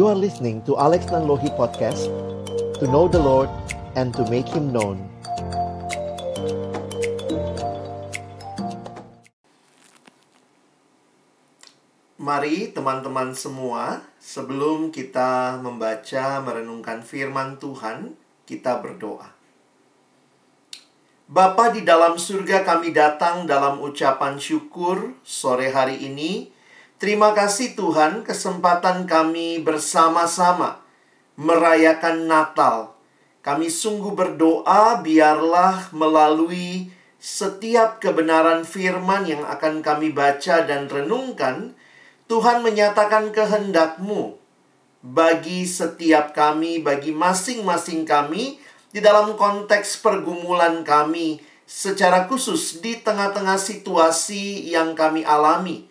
You are listening to Alex Nanlohi Podcast To know the Lord and to make Him known Mari teman-teman semua, sebelum kita membaca merenungkan firman Tuhan, kita berdoa. Bapa di dalam surga kami datang dalam ucapan syukur sore hari ini. Terima kasih Tuhan kesempatan kami bersama-sama merayakan Natal. Kami sungguh berdoa biarlah melalui setiap kebenaran firman yang akan kami baca dan renungkan, Tuhan menyatakan kehendakmu bagi setiap kami, bagi masing-masing kami, di dalam konteks pergumulan kami secara khusus di tengah-tengah situasi yang kami alami.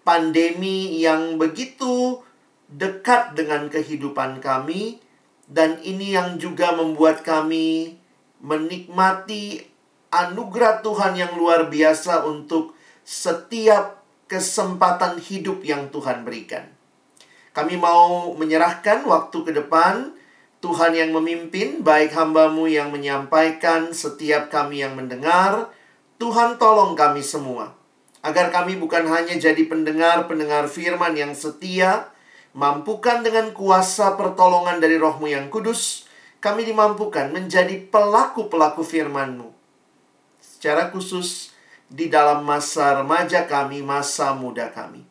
Pandemi yang begitu dekat dengan kehidupan kami dan ini yang juga membuat kami menikmati anugerah Tuhan yang luar biasa untuk setiap kesempatan hidup yang Tuhan berikan. Kami mau menyerahkan waktu ke depan Tuhan yang memimpin, baik hambamu yang menyampaikan, setiap kami yang mendengar. Tuhan tolong kami semua. Agar kami bukan hanya jadi pendengar-pendengar firman yang setia, mampukan dengan kuasa pertolongan dari rohmu yang kudus, kami dimampukan menjadi pelaku-pelaku firmanmu. Secara khusus, di dalam masa remaja kami, masa muda kami.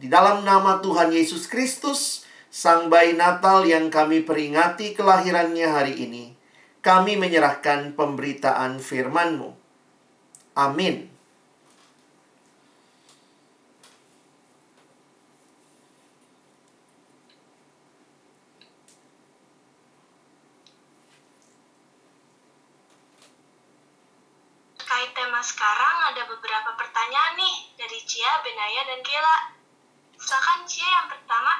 Di dalam nama Tuhan Yesus Kristus, Sang Bayi Natal yang kami peringati kelahirannya hari ini, kami menyerahkan pemberitaan firman-Mu. Amin. Terkait tema sekarang ada beberapa pertanyaan nih dari Cia, Benaya, dan Kela. Silakan Cia yang pertama.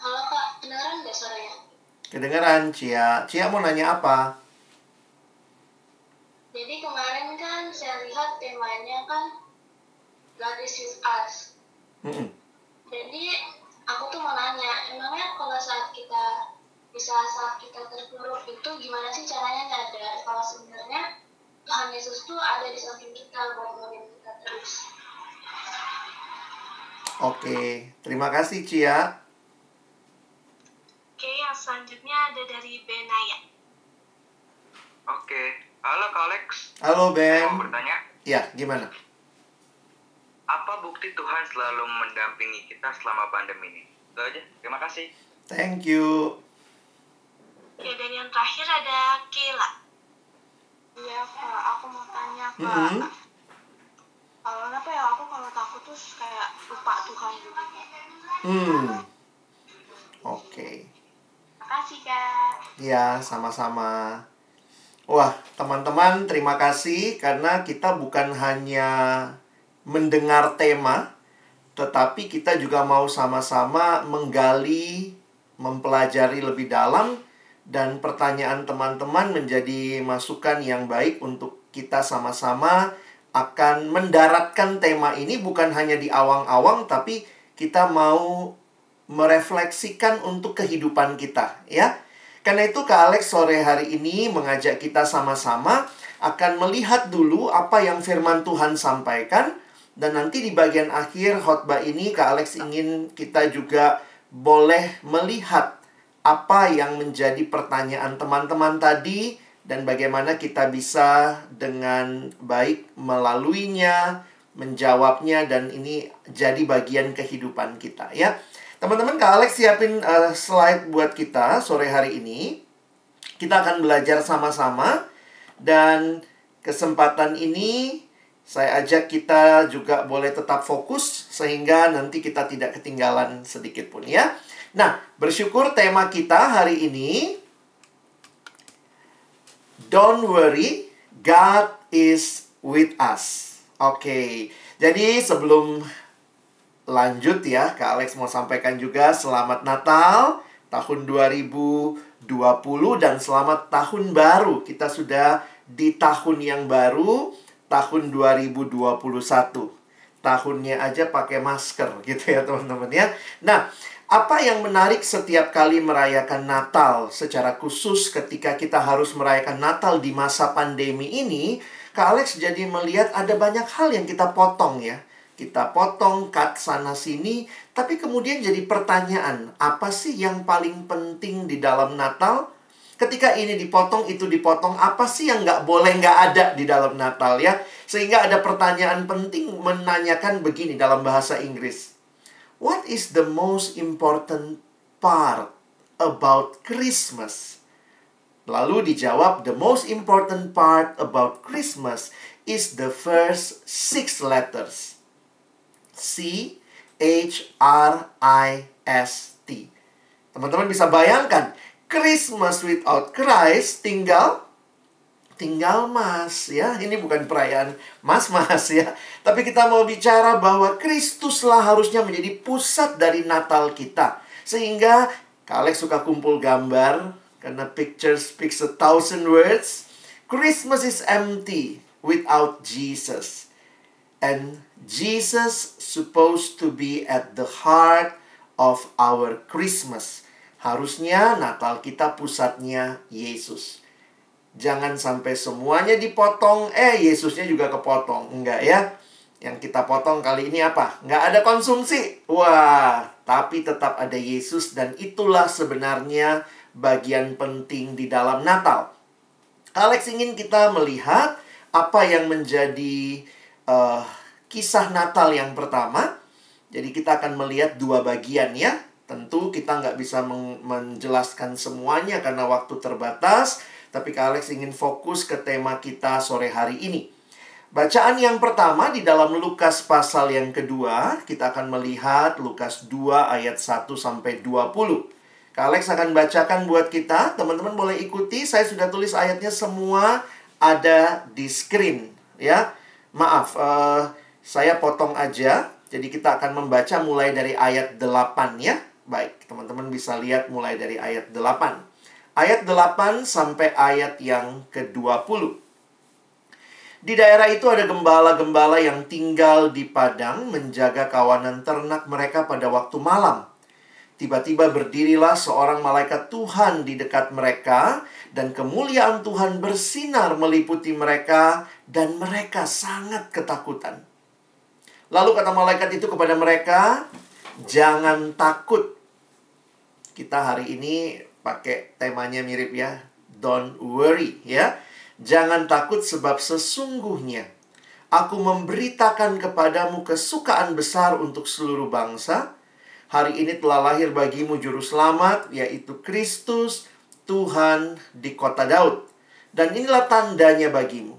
Halo kak, kedengeran nggak suaranya? Kedengeran, Cia. Cia mau nanya apa? Jadi kemarin kan saya lihat temanya kan God is with us. Mm-mm. Jadi aku tuh mau nanya, emangnya kalau saat kita bisa saat kita terpuruk itu gimana sih caranya nyadar kalau sebenarnya Tuhan Yesus tuh ada di samping kita buat nolongin kita terus. Oke, terima kasih, Cia. Oke, yang selanjutnya ada dari Benaya. Oke, halo Kak Alex. Halo, Saya mau Ben. bertanya, Ya, gimana? apa bukti Tuhan selalu mendampingi kita selama pandemi ini? Itu aja, terima kasih. Thank you. Oke, dan yang terakhir ada Kela. Iya kak, aku mau tanya kak. Mm-mm. Kalau kenapa ya aku kalau takut tuh kayak lupa Tuhan gitu. Hmm. Oke. Makasih kak. Ya, sama-sama. Wah, teman-teman, terima kasih karena kita bukan hanya mendengar tema, tetapi kita juga mau sama-sama menggali, mempelajari lebih dalam, dan pertanyaan teman-teman menjadi masukan yang baik untuk kita sama-sama akan mendaratkan tema ini bukan hanya di awang-awang, tapi kita mau merefleksikan untuk kehidupan kita, ya. Karena itu Kak Alex sore hari ini mengajak kita sama-sama akan melihat dulu apa yang firman Tuhan sampaikan dan nanti di bagian akhir khotbah ini Kak Alex ingin kita juga boleh melihat apa yang menjadi pertanyaan teman-teman tadi dan bagaimana kita bisa dengan baik melaluinya, menjawabnya dan ini jadi bagian kehidupan kita ya. Teman-teman, Kak Alex siapin uh, slide buat kita sore hari ini. Kita akan belajar sama-sama dan kesempatan ini saya ajak kita juga boleh tetap fokus sehingga nanti kita tidak ketinggalan sedikit pun ya. Nah, bersyukur tema kita hari ini Don't worry, God is with us. Oke. Jadi sebelum lanjut ya, Kak Alex mau sampaikan juga selamat Natal tahun 2020 dan selamat tahun baru. Kita sudah di tahun yang baru, tahun 2021. tahunnya aja pakai masker gitu ya teman-teman ya. Nah, apa yang menarik setiap kali merayakan Natal secara khusus ketika kita harus merayakan Natal di masa pandemi ini, Kak Alex jadi melihat ada banyak hal yang kita potong ya. Kita potong cut sana sini, tapi kemudian jadi pertanyaan, apa sih yang paling penting di dalam Natal? Ketika ini dipotong, itu dipotong, apa sih yang nggak boleh nggak ada di dalam Natal ya? Sehingga ada pertanyaan penting menanyakan begini dalam bahasa Inggris. What is the most important part about Christmas? Lalu dijawab, the most important part about Christmas is the first six letters. C H R I S T. Teman-teman bisa bayangkan, Christmas without Christ tinggal tinggal mas ya. Ini bukan perayaan mas-mas ya. Tapi kita mau bicara bahwa Kristuslah harusnya menjadi pusat dari Natal kita. Sehingga Kalek suka kumpul gambar karena picture speaks a thousand words. Christmas is empty without Jesus. And Jesus supposed to be at the heart of our Christmas. Harusnya Natal kita pusatnya Yesus Jangan sampai semuanya dipotong, eh Yesusnya juga kepotong. Enggak ya. Yang kita potong kali ini apa? Enggak ada konsumsi. Wah, tapi tetap ada Yesus dan itulah sebenarnya bagian penting di dalam Natal. Alex ingin kita melihat apa yang menjadi uh, kisah Natal yang pertama. Jadi kita akan melihat dua bagian ya. Tentu kita nggak bisa menjelaskan semuanya karena waktu terbatas. Tapi Kak Alex ingin fokus ke tema kita sore hari ini. Bacaan yang pertama di dalam Lukas pasal yang kedua, kita akan melihat Lukas 2 ayat 1 sampai 20. Kak Alex akan bacakan buat kita, teman-teman boleh ikuti. Saya sudah tulis ayatnya semua ada di screen, ya. Maaf, uh, saya potong aja. Jadi kita akan membaca mulai dari ayat 8 ya. Baik, teman-teman bisa lihat mulai dari ayat 8 ayat 8 sampai ayat yang ke-20. Di daerah itu ada gembala-gembala yang tinggal di padang menjaga kawanan ternak mereka pada waktu malam. Tiba-tiba berdirilah seorang malaikat Tuhan di dekat mereka, dan kemuliaan Tuhan bersinar meliputi mereka, dan mereka sangat ketakutan. Lalu kata malaikat itu kepada mereka, "Jangan takut." Kita hari ini pakai temanya mirip ya. Don't worry ya. Jangan takut sebab sesungguhnya aku memberitakan kepadamu kesukaan besar untuk seluruh bangsa. Hari ini telah lahir bagimu juru selamat yaitu Kristus Tuhan di kota Daud. Dan inilah tandanya bagimu.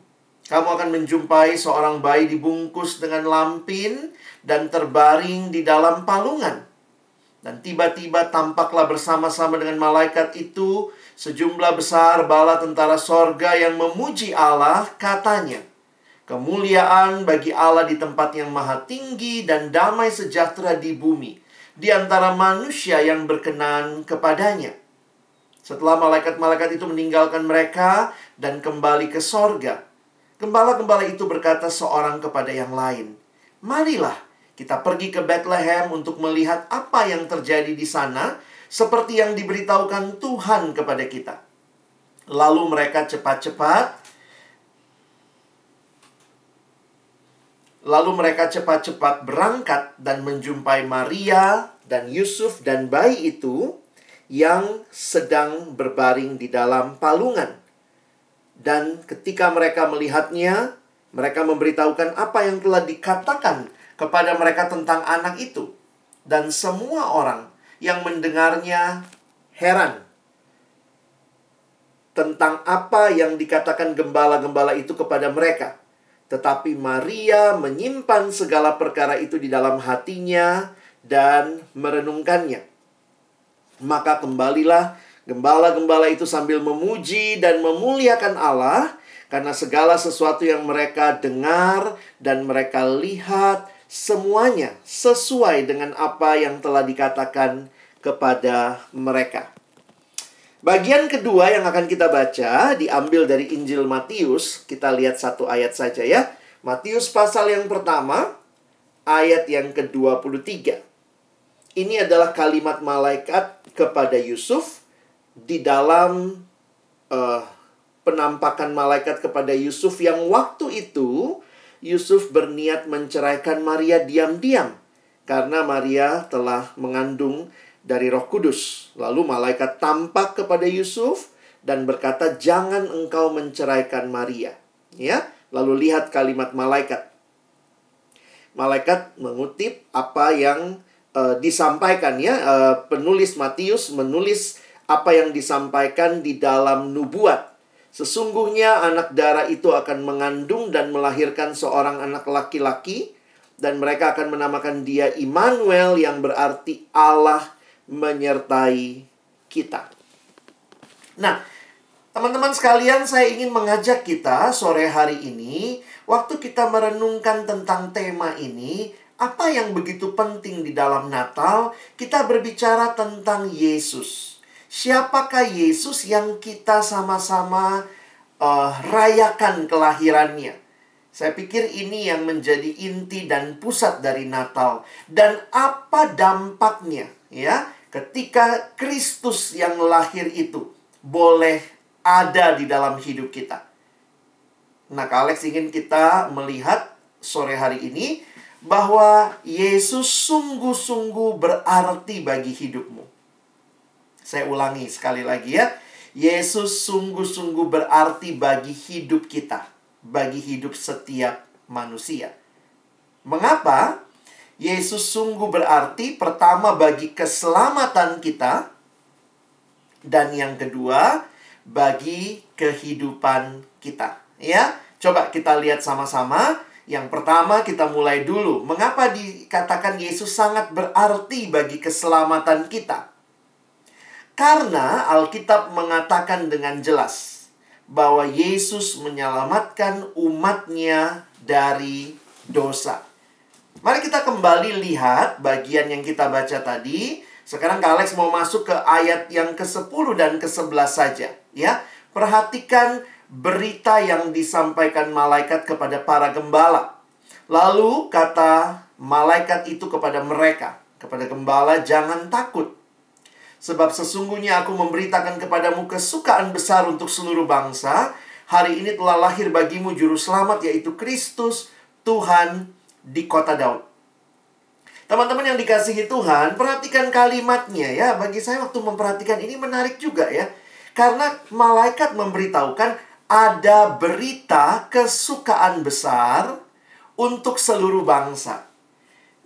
Kamu akan menjumpai seorang bayi dibungkus dengan lampin dan terbaring di dalam palungan. Dan tiba-tiba tampaklah bersama-sama dengan malaikat itu sejumlah besar bala tentara sorga yang memuji Allah katanya. Kemuliaan bagi Allah di tempat yang maha tinggi dan damai sejahtera di bumi. Di antara manusia yang berkenan kepadanya. Setelah malaikat-malaikat itu meninggalkan mereka dan kembali ke sorga. Gembala-gembala itu berkata seorang kepada yang lain. Marilah kita pergi ke Bethlehem untuk melihat apa yang terjadi di sana, seperti yang diberitahukan Tuhan kepada kita. Lalu mereka cepat-cepat Lalu mereka cepat-cepat berangkat dan menjumpai Maria dan Yusuf dan bayi itu yang sedang berbaring di dalam palungan. Dan ketika mereka melihatnya, mereka memberitahukan apa yang telah dikatakan kepada mereka tentang anak itu. Dan semua orang yang mendengarnya heran tentang apa yang dikatakan gembala-gembala itu kepada mereka. Tetapi Maria menyimpan segala perkara itu di dalam hatinya dan merenungkannya. Maka kembalilah gembala-gembala itu sambil memuji dan memuliakan Allah karena segala sesuatu yang mereka dengar dan mereka lihat semuanya sesuai dengan apa yang telah dikatakan kepada mereka. Bagian kedua yang akan kita baca diambil dari Injil Matius. Kita lihat satu ayat saja ya. Matius pasal yang pertama ayat yang ke-23. Ini adalah kalimat malaikat kepada Yusuf di dalam uh, penampakan malaikat kepada Yusuf yang waktu itu Yusuf berniat menceraikan Maria diam-diam karena Maria telah mengandung dari Roh Kudus. Lalu malaikat tampak kepada Yusuf dan berkata, "Jangan engkau menceraikan Maria." Ya, lalu lihat kalimat malaikat. Malaikat mengutip apa yang uh, disampaikan ya, uh, penulis Matius menulis apa yang disampaikan di dalam nubuat Sesungguhnya anak darah itu akan mengandung dan melahirkan seorang anak laki-laki dan mereka akan menamakan dia Immanuel yang berarti Allah menyertai kita. Nah, teman-teman sekalian, saya ingin mengajak kita sore hari ini waktu kita merenungkan tentang tema ini, apa yang begitu penting di dalam Natal, kita berbicara tentang Yesus. Siapakah Yesus yang kita sama-sama uh, rayakan kelahirannya? Saya pikir ini yang menjadi inti dan pusat dari Natal. Dan apa dampaknya ya ketika Kristus yang lahir itu boleh ada di dalam hidup kita. Nah, Kak Alex ingin kita melihat sore hari ini bahwa Yesus sungguh-sungguh berarti bagi hidupmu. Saya ulangi sekali lagi ya. Yesus sungguh-sungguh berarti bagi hidup kita, bagi hidup setiap manusia. Mengapa? Yesus sungguh berarti pertama bagi keselamatan kita dan yang kedua bagi kehidupan kita. Ya, coba kita lihat sama-sama. Yang pertama kita mulai dulu. Mengapa dikatakan Yesus sangat berarti bagi keselamatan kita? Karena Alkitab mengatakan dengan jelas bahwa Yesus menyelamatkan umatnya dari dosa. Mari kita kembali lihat bagian yang kita baca tadi. Sekarang Kak Alex mau masuk ke ayat yang ke-10 dan ke-11 saja. ya. Perhatikan berita yang disampaikan malaikat kepada para gembala. Lalu kata malaikat itu kepada mereka, kepada gembala, jangan takut. Sebab sesungguhnya aku memberitakan kepadamu kesukaan besar untuk seluruh bangsa. Hari ini telah lahir bagimu juru selamat yaitu Kristus Tuhan di kota Daud. Teman-teman yang dikasihi Tuhan, perhatikan kalimatnya ya. Bagi saya waktu memperhatikan ini menarik juga ya. Karena malaikat memberitahukan ada berita kesukaan besar untuk seluruh bangsa.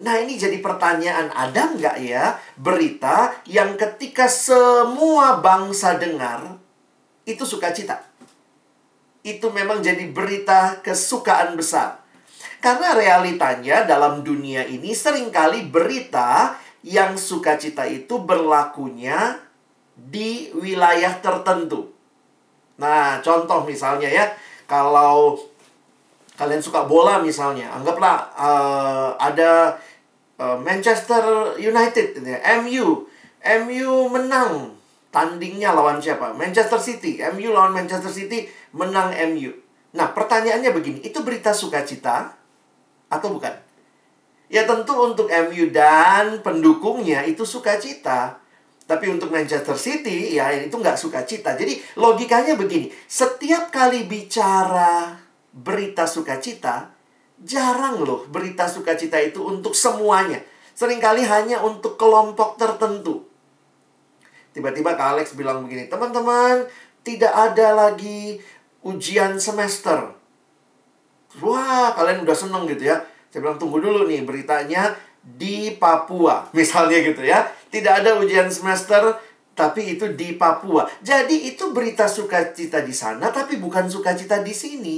Nah ini jadi pertanyaan, ada nggak ya berita yang ketika semua bangsa dengar, itu sukacita? Itu memang jadi berita kesukaan besar. Karena realitanya dalam dunia ini sering kali berita yang sukacita itu berlakunya di wilayah tertentu. Nah, contoh misalnya ya, kalau kalian suka bola misalnya, anggaplah uh, ada Eh, Manchester United ini ya, MU. MU menang tandingnya lawan siapa? Manchester City. MU lawan Manchester City menang MU. Nah, pertanyaannya begini, itu berita sukacita atau bukan? Ya tentu untuk MU dan pendukungnya itu sukacita. Tapi untuk Manchester City ya itu nggak sukacita. Jadi logikanya begini, setiap kali bicara berita sukacita, Jarang loh berita sukacita itu untuk semuanya. Seringkali hanya untuk kelompok tertentu. Tiba-tiba Kak Alex bilang begini, teman-teman, tidak ada lagi ujian semester. Wah, kalian udah seneng gitu ya. Saya bilang, tunggu dulu nih beritanya di Papua. Misalnya gitu ya. Tidak ada ujian semester, tapi itu di Papua. Jadi itu berita sukacita di sana, tapi bukan sukacita di sini.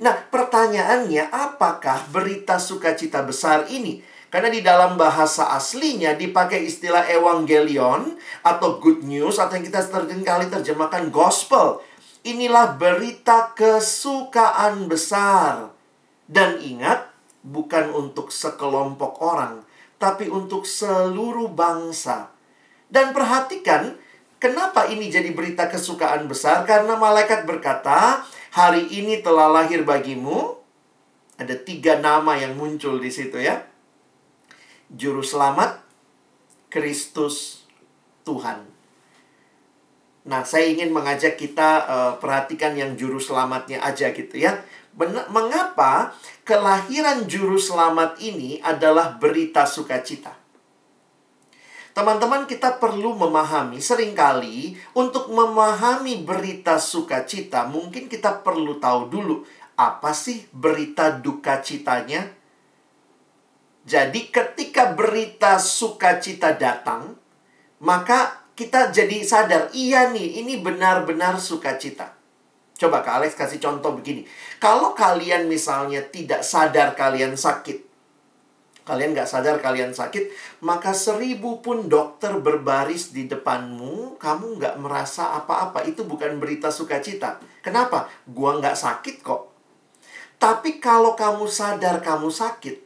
Nah, pertanyaannya apakah berita sukacita besar ini? Karena di dalam bahasa aslinya dipakai istilah evangelion atau good news atau yang kita sering kali terjemahkan gospel. Inilah berita kesukaan besar. Dan ingat, bukan untuk sekelompok orang, tapi untuk seluruh bangsa. Dan perhatikan, kenapa ini jadi berita kesukaan besar? Karena malaikat berkata, hari ini telah lahir bagimu. Ada tiga nama yang muncul di situ ya. Juru selamat Kristus Tuhan. Nah, saya ingin mengajak kita uh, perhatikan yang juru selamatnya aja gitu ya. Ben mengapa kelahiran juru selamat ini adalah berita sukacita? Teman-teman, kita perlu memahami sering kali untuk memahami berita sukacita, mungkin kita perlu tahu dulu apa sih berita duka citanya. Jadi, ketika berita sukacita datang, maka kita jadi sadar, iya nih, ini benar-benar sukacita. Coba Kak Alex kasih contoh begini. Kalau kalian misalnya tidak sadar kalian sakit, kalian nggak sadar kalian sakit, maka seribu pun dokter berbaris di depanmu, kamu nggak merasa apa-apa. Itu bukan berita sukacita. Kenapa? Gua nggak sakit kok. Tapi kalau kamu sadar kamu sakit,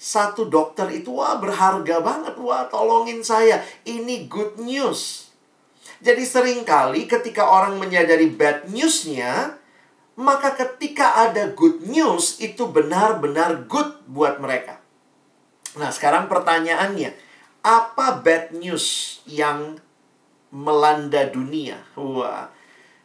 satu dokter itu wah berharga banget, wah tolongin saya. Ini good news. Jadi sering kali ketika orang menyadari bad newsnya, maka ketika ada good news itu benar-benar good buat mereka. Nah, sekarang pertanyaannya, apa bad news yang melanda dunia? Wah.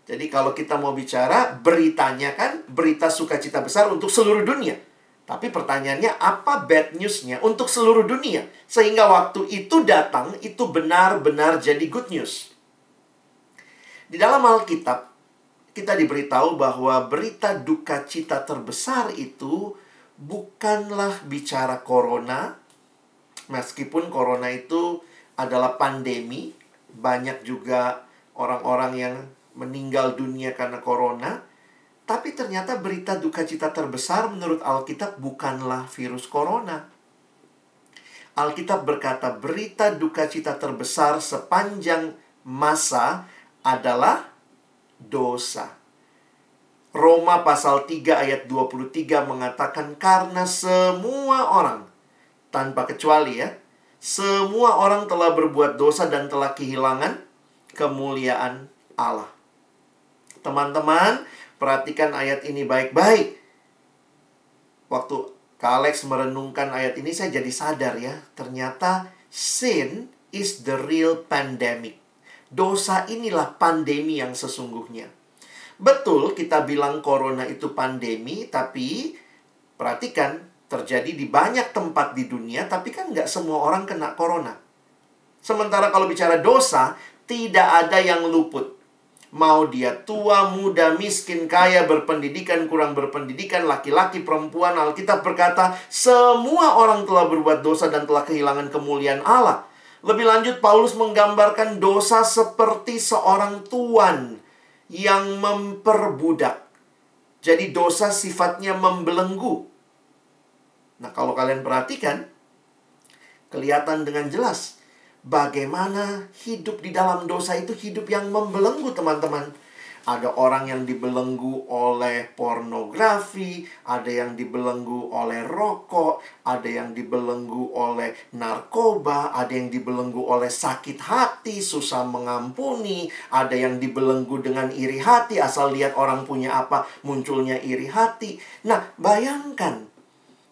Jadi kalau kita mau bicara beritanya kan berita sukacita besar untuk seluruh dunia. Tapi pertanyaannya apa bad newsnya untuk seluruh dunia? Sehingga waktu itu datang itu benar-benar jadi good news. Di dalam Alkitab kita diberitahu bahwa berita duka cita terbesar itu bukanlah bicara corona, meskipun corona itu adalah pandemi, banyak juga orang-orang yang meninggal dunia karena corona, tapi ternyata berita duka cita terbesar menurut Alkitab bukanlah virus corona. Alkitab berkata berita duka cita terbesar sepanjang masa adalah dosa. Roma pasal 3 ayat 23 mengatakan karena semua orang tanpa kecuali ya, semua orang telah berbuat dosa dan telah kehilangan kemuliaan Allah. Teman-teman, perhatikan ayat ini baik-baik. Waktu Kak Alex merenungkan ayat ini saya jadi sadar ya, ternyata sin is the real pandemic. Dosa inilah pandemi yang sesungguhnya. Betul kita bilang corona itu pandemi, tapi perhatikan terjadi di banyak tempat di dunia, tapi kan nggak semua orang kena corona. Sementara kalau bicara dosa, tidak ada yang luput. Mau dia tua, muda, miskin, kaya, berpendidikan, kurang berpendidikan, laki-laki, perempuan, Alkitab berkata, semua orang telah berbuat dosa dan telah kehilangan kemuliaan Allah. Lebih lanjut, Paulus menggambarkan dosa seperti seorang tuan yang memperbudak. Jadi dosa sifatnya membelenggu. Nah, kalau kalian perhatikan, kelihatan dengan jelas bagaimana hidup di dalam dosa itu hidup yang membelenggu, teman-teman. Ada orang yang dibelenggu oleh pornografi, ada yang dibelenggu oleh rokok, ada yang dibelenggu oleh narkoba, ada yang dibelenggu oleh sakit hati, susah mengampuni, ada yang dibelenggu dengan iri hati, asal lihat orang punya apa, munculnya iri hati. Nah, bayangkan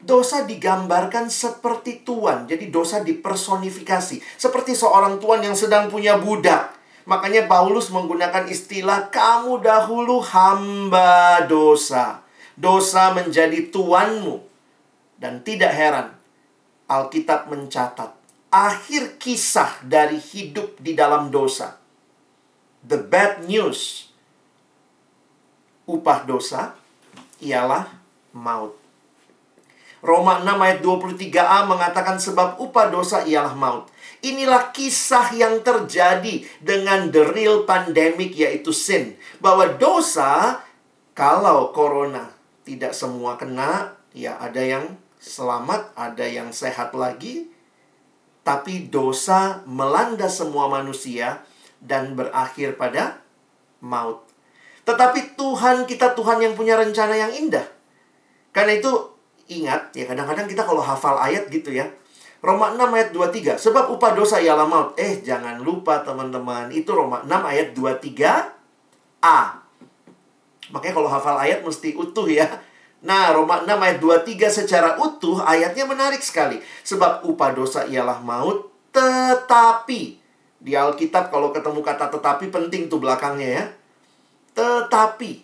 Dosa digambarkan seperti tuan, jadi dosa dipersonifikasi, seperti seorang tuan yang sedang punya budak. Makanya Paulus menggunakan istilah kamu dahulu hamba dosa. Dosa menjadi tuanmu. Dan tidak heran, Alkitab mencatat akhir kisah dari hidup di dalam dosa. The bad news. Upah dosa ialah maut. Roma 6 ayat 23a mengatakan sebab upah dosa ialah maut. Inilah kisah yang terjadi dengan the real pandemic yaitu sin. Bahwa dosa kalau corona tidak semua kena, ya ada yang selamat, ada yang sehat lagi. Tapi dosa melanda semua manusia dan berakhir pada maut. Tetapi Tuhan kita Tuhan yang punya rencana yang indah. Karena itu ingat ya kadang-kadang kita kalau hafal ayat gitu ya Roma 6 ayat 23. Sebab upah dosa ialah maut. Eh, jangan lupa teman-teman. Itu Roma 6 ayat 23a. Makanya kalau hafal ayat mesti utuh ya. Nah, Roma 6 ayat 23 secara utuh ayatnya menarik sekali. Sebab upah dosa ialah maut, tetapi di Alkitab kalau ketemu kata tetapi penting tuh belakangnya ya. Tetapi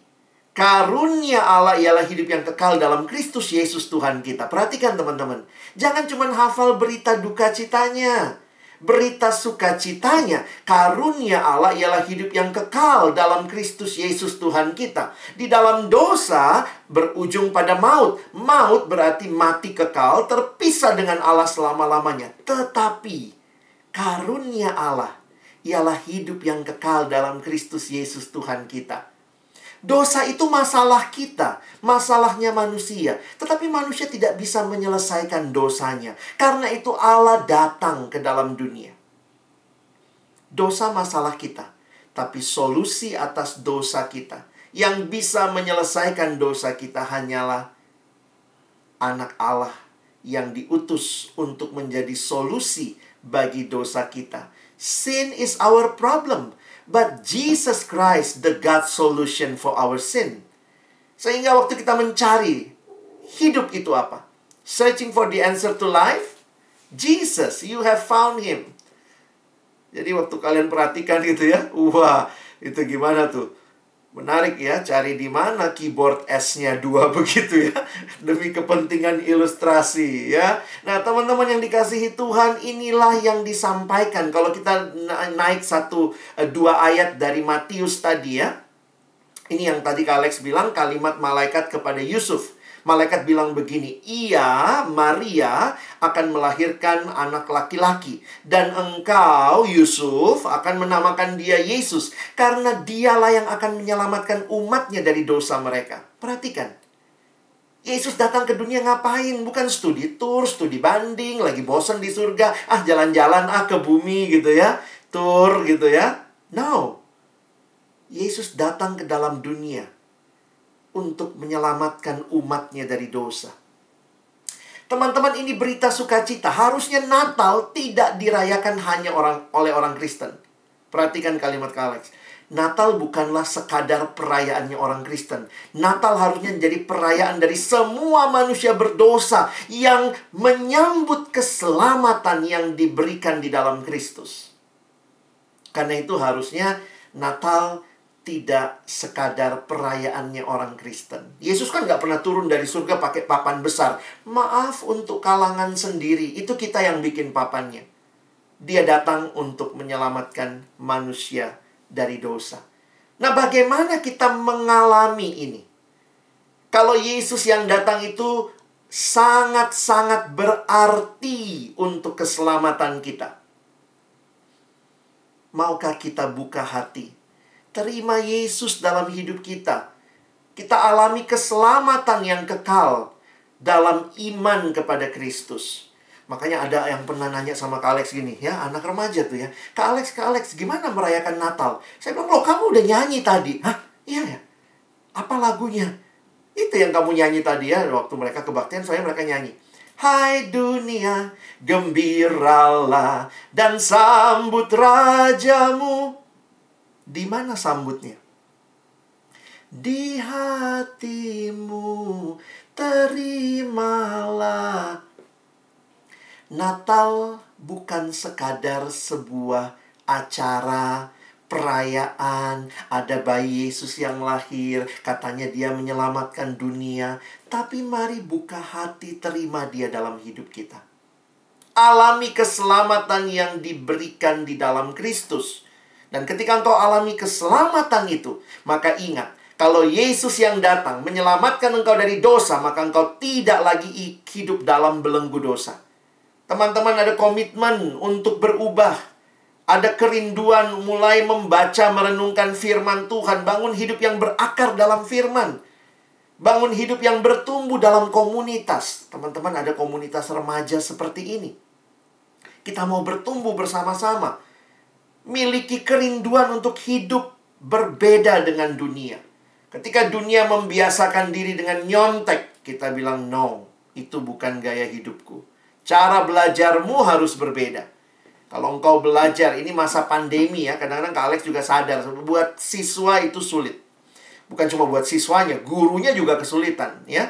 karunia Allah ialah hidup yang kekal dalam Kristus Yesus Tuhan kita. Perhatikan teman-teman. Jangan cuma hafal berita duka citanya berita sukacitanya, karunia Allah ialah hidup yang kekal dalam Kristus Yesus Tuhan kita. Di dalam dosa berujung pada maut. Maut berarti mati kekal, terpisah dengan Allah selama-lamanya. Tetapi karunia Allah ialah hidup yang kekal dalam Kristus Yesus Tuhan kita. Dosa itu masalah kita, masalahnya manusia. Tetapi manusia tidak bisa menyelesaikan dosanya. Karena itu Allah datang ke dalam dunia. Dosa masalah kita, tapi solusi atas dosa kita yang bisa menyelesaikan dosa kita hanyalah anak Allah yang diutus untuk menjadi solusi bagi dosa kita. Sin is our problem. But Jesus Christ, the God solution for our sin. Sehingga waktu kita mencari hidup itu apa? Searching for the answer to life? Jesus, you have found him. Jadi waktu kalian perhatikan gitu ya, wah itu gimana tuh? Menarik ya, cari di mana keyboard S-nya dua begitu ya. Demi kepentingan ilustrasi ya. Nah, teman-teman yang dikasihi Tuhan, inilah yang disampaikan. Kalau kita naik satu, eh, dua ayat dari Matius tadi ya. Ini yang tadi Kak Alex bilang, kalimat malaikat kepada Yusuf. Malaikat bilang begini, "Ia, Maria, akan melahirkan anak laki-laki, dan engkau, Yusuf, akan menamakan dia Yesus, karena dialah yang akan menyelamatkan umatnya dari dosa mereka." Perhatikan, Yesus datang ke dunia ngapain? Bukan studi tour, studi banding, lagi bosan di surga, ah jalan-jalan ah ke bumi gitu ya, tour gitu ya. No. Yesus datang ke dalam dunia untuk menyelamatkan umatnya dari dosa. Teman-teman ini berita sukacita. Harusnya Natal tidak dirayakan hanya orang oleh orang Kristen. Perhatikan kalimat Alex. Natal bukanlah sekadar perayaannya orang Kristen. Natal harusnya menjadi perayaan dari semua manusia berdosa yang menyambut keselamatan yang diberikan di dalam Kristus. Karena itu harusnya Natal tidak sekadar perayaannya orang Kristen. Yesus kan nggak pernah turun dari surga pakai papan besar. Maaf untuk kalangan sendiri, itu kita yang bikin papannya. Dia datang untuk menyelamatkan manusia dari dosa. Nah, bagaimana kita mengalami ini? Kalau Yesus yang datang itu sangat-sangat berarti untuk keselamatan kita. Maukah kita buka hati Terima Yesus dalam hidup kita. Kita alami keselamatan yang kekal dalam iman kepada Kristus. Makanya ada yang pernah nanya sama Kak Alex gini, ya anak remaja tuh ya. Kak Alex, Kak Alex, gimana merayakan Natal? Saya bilang, loh kamu udah nyanyi tadi. Hah? Iya ya? Apa lagunya? Itu yang kamu nyanyi tadi ya, waktu mereka kebaktian, saya mereka nyanyi. Hai dunia, gembiralah dan sambut rajamu. Di mana sambutnya? Di hatimu terimalah. Natal bukan sekadar sebuah acara perayaan, ada bayi Yesus yang lahir, katanya dia menyelamatkan dunia, tapi mari buka hati terima dia dalam hidup kita. Alami keselamatan yang diberikan di dalam Kristus. Dan ketika engkau alami keselamatan itu, maka ingat, kalau Yesus yang datang menyelamatkan engkau dari dosa, maka engkau tidak lagi hidup dalam belenggu dosa. Teman-teman ada komitmen untuk berubah. Ada kerinduan mulai membaca, merenungkan firman Tuhan. Bangun hidup yang berakar dalam firman. Bangun hidup yang bertumbuh dalam komunitas. Teman-teman ada komunitas remaja seperti ini. Kita mau bertumbuh bersama-sama miliki kerinduan untuk hidup berbeda dengan dunia. Ketika dunia membiasakan diri dengan nyontek, kita bilang no, itu bukan gaya hidupku. Cara belajarmu harus berbeda. Kalau engkau belajar, ini masa pandemi ya, kadang-kadang Kak Alex juga sadar, buat siswa itu sulit. Bukan cuma buat siswanya, gurunya juga kesulitan ya.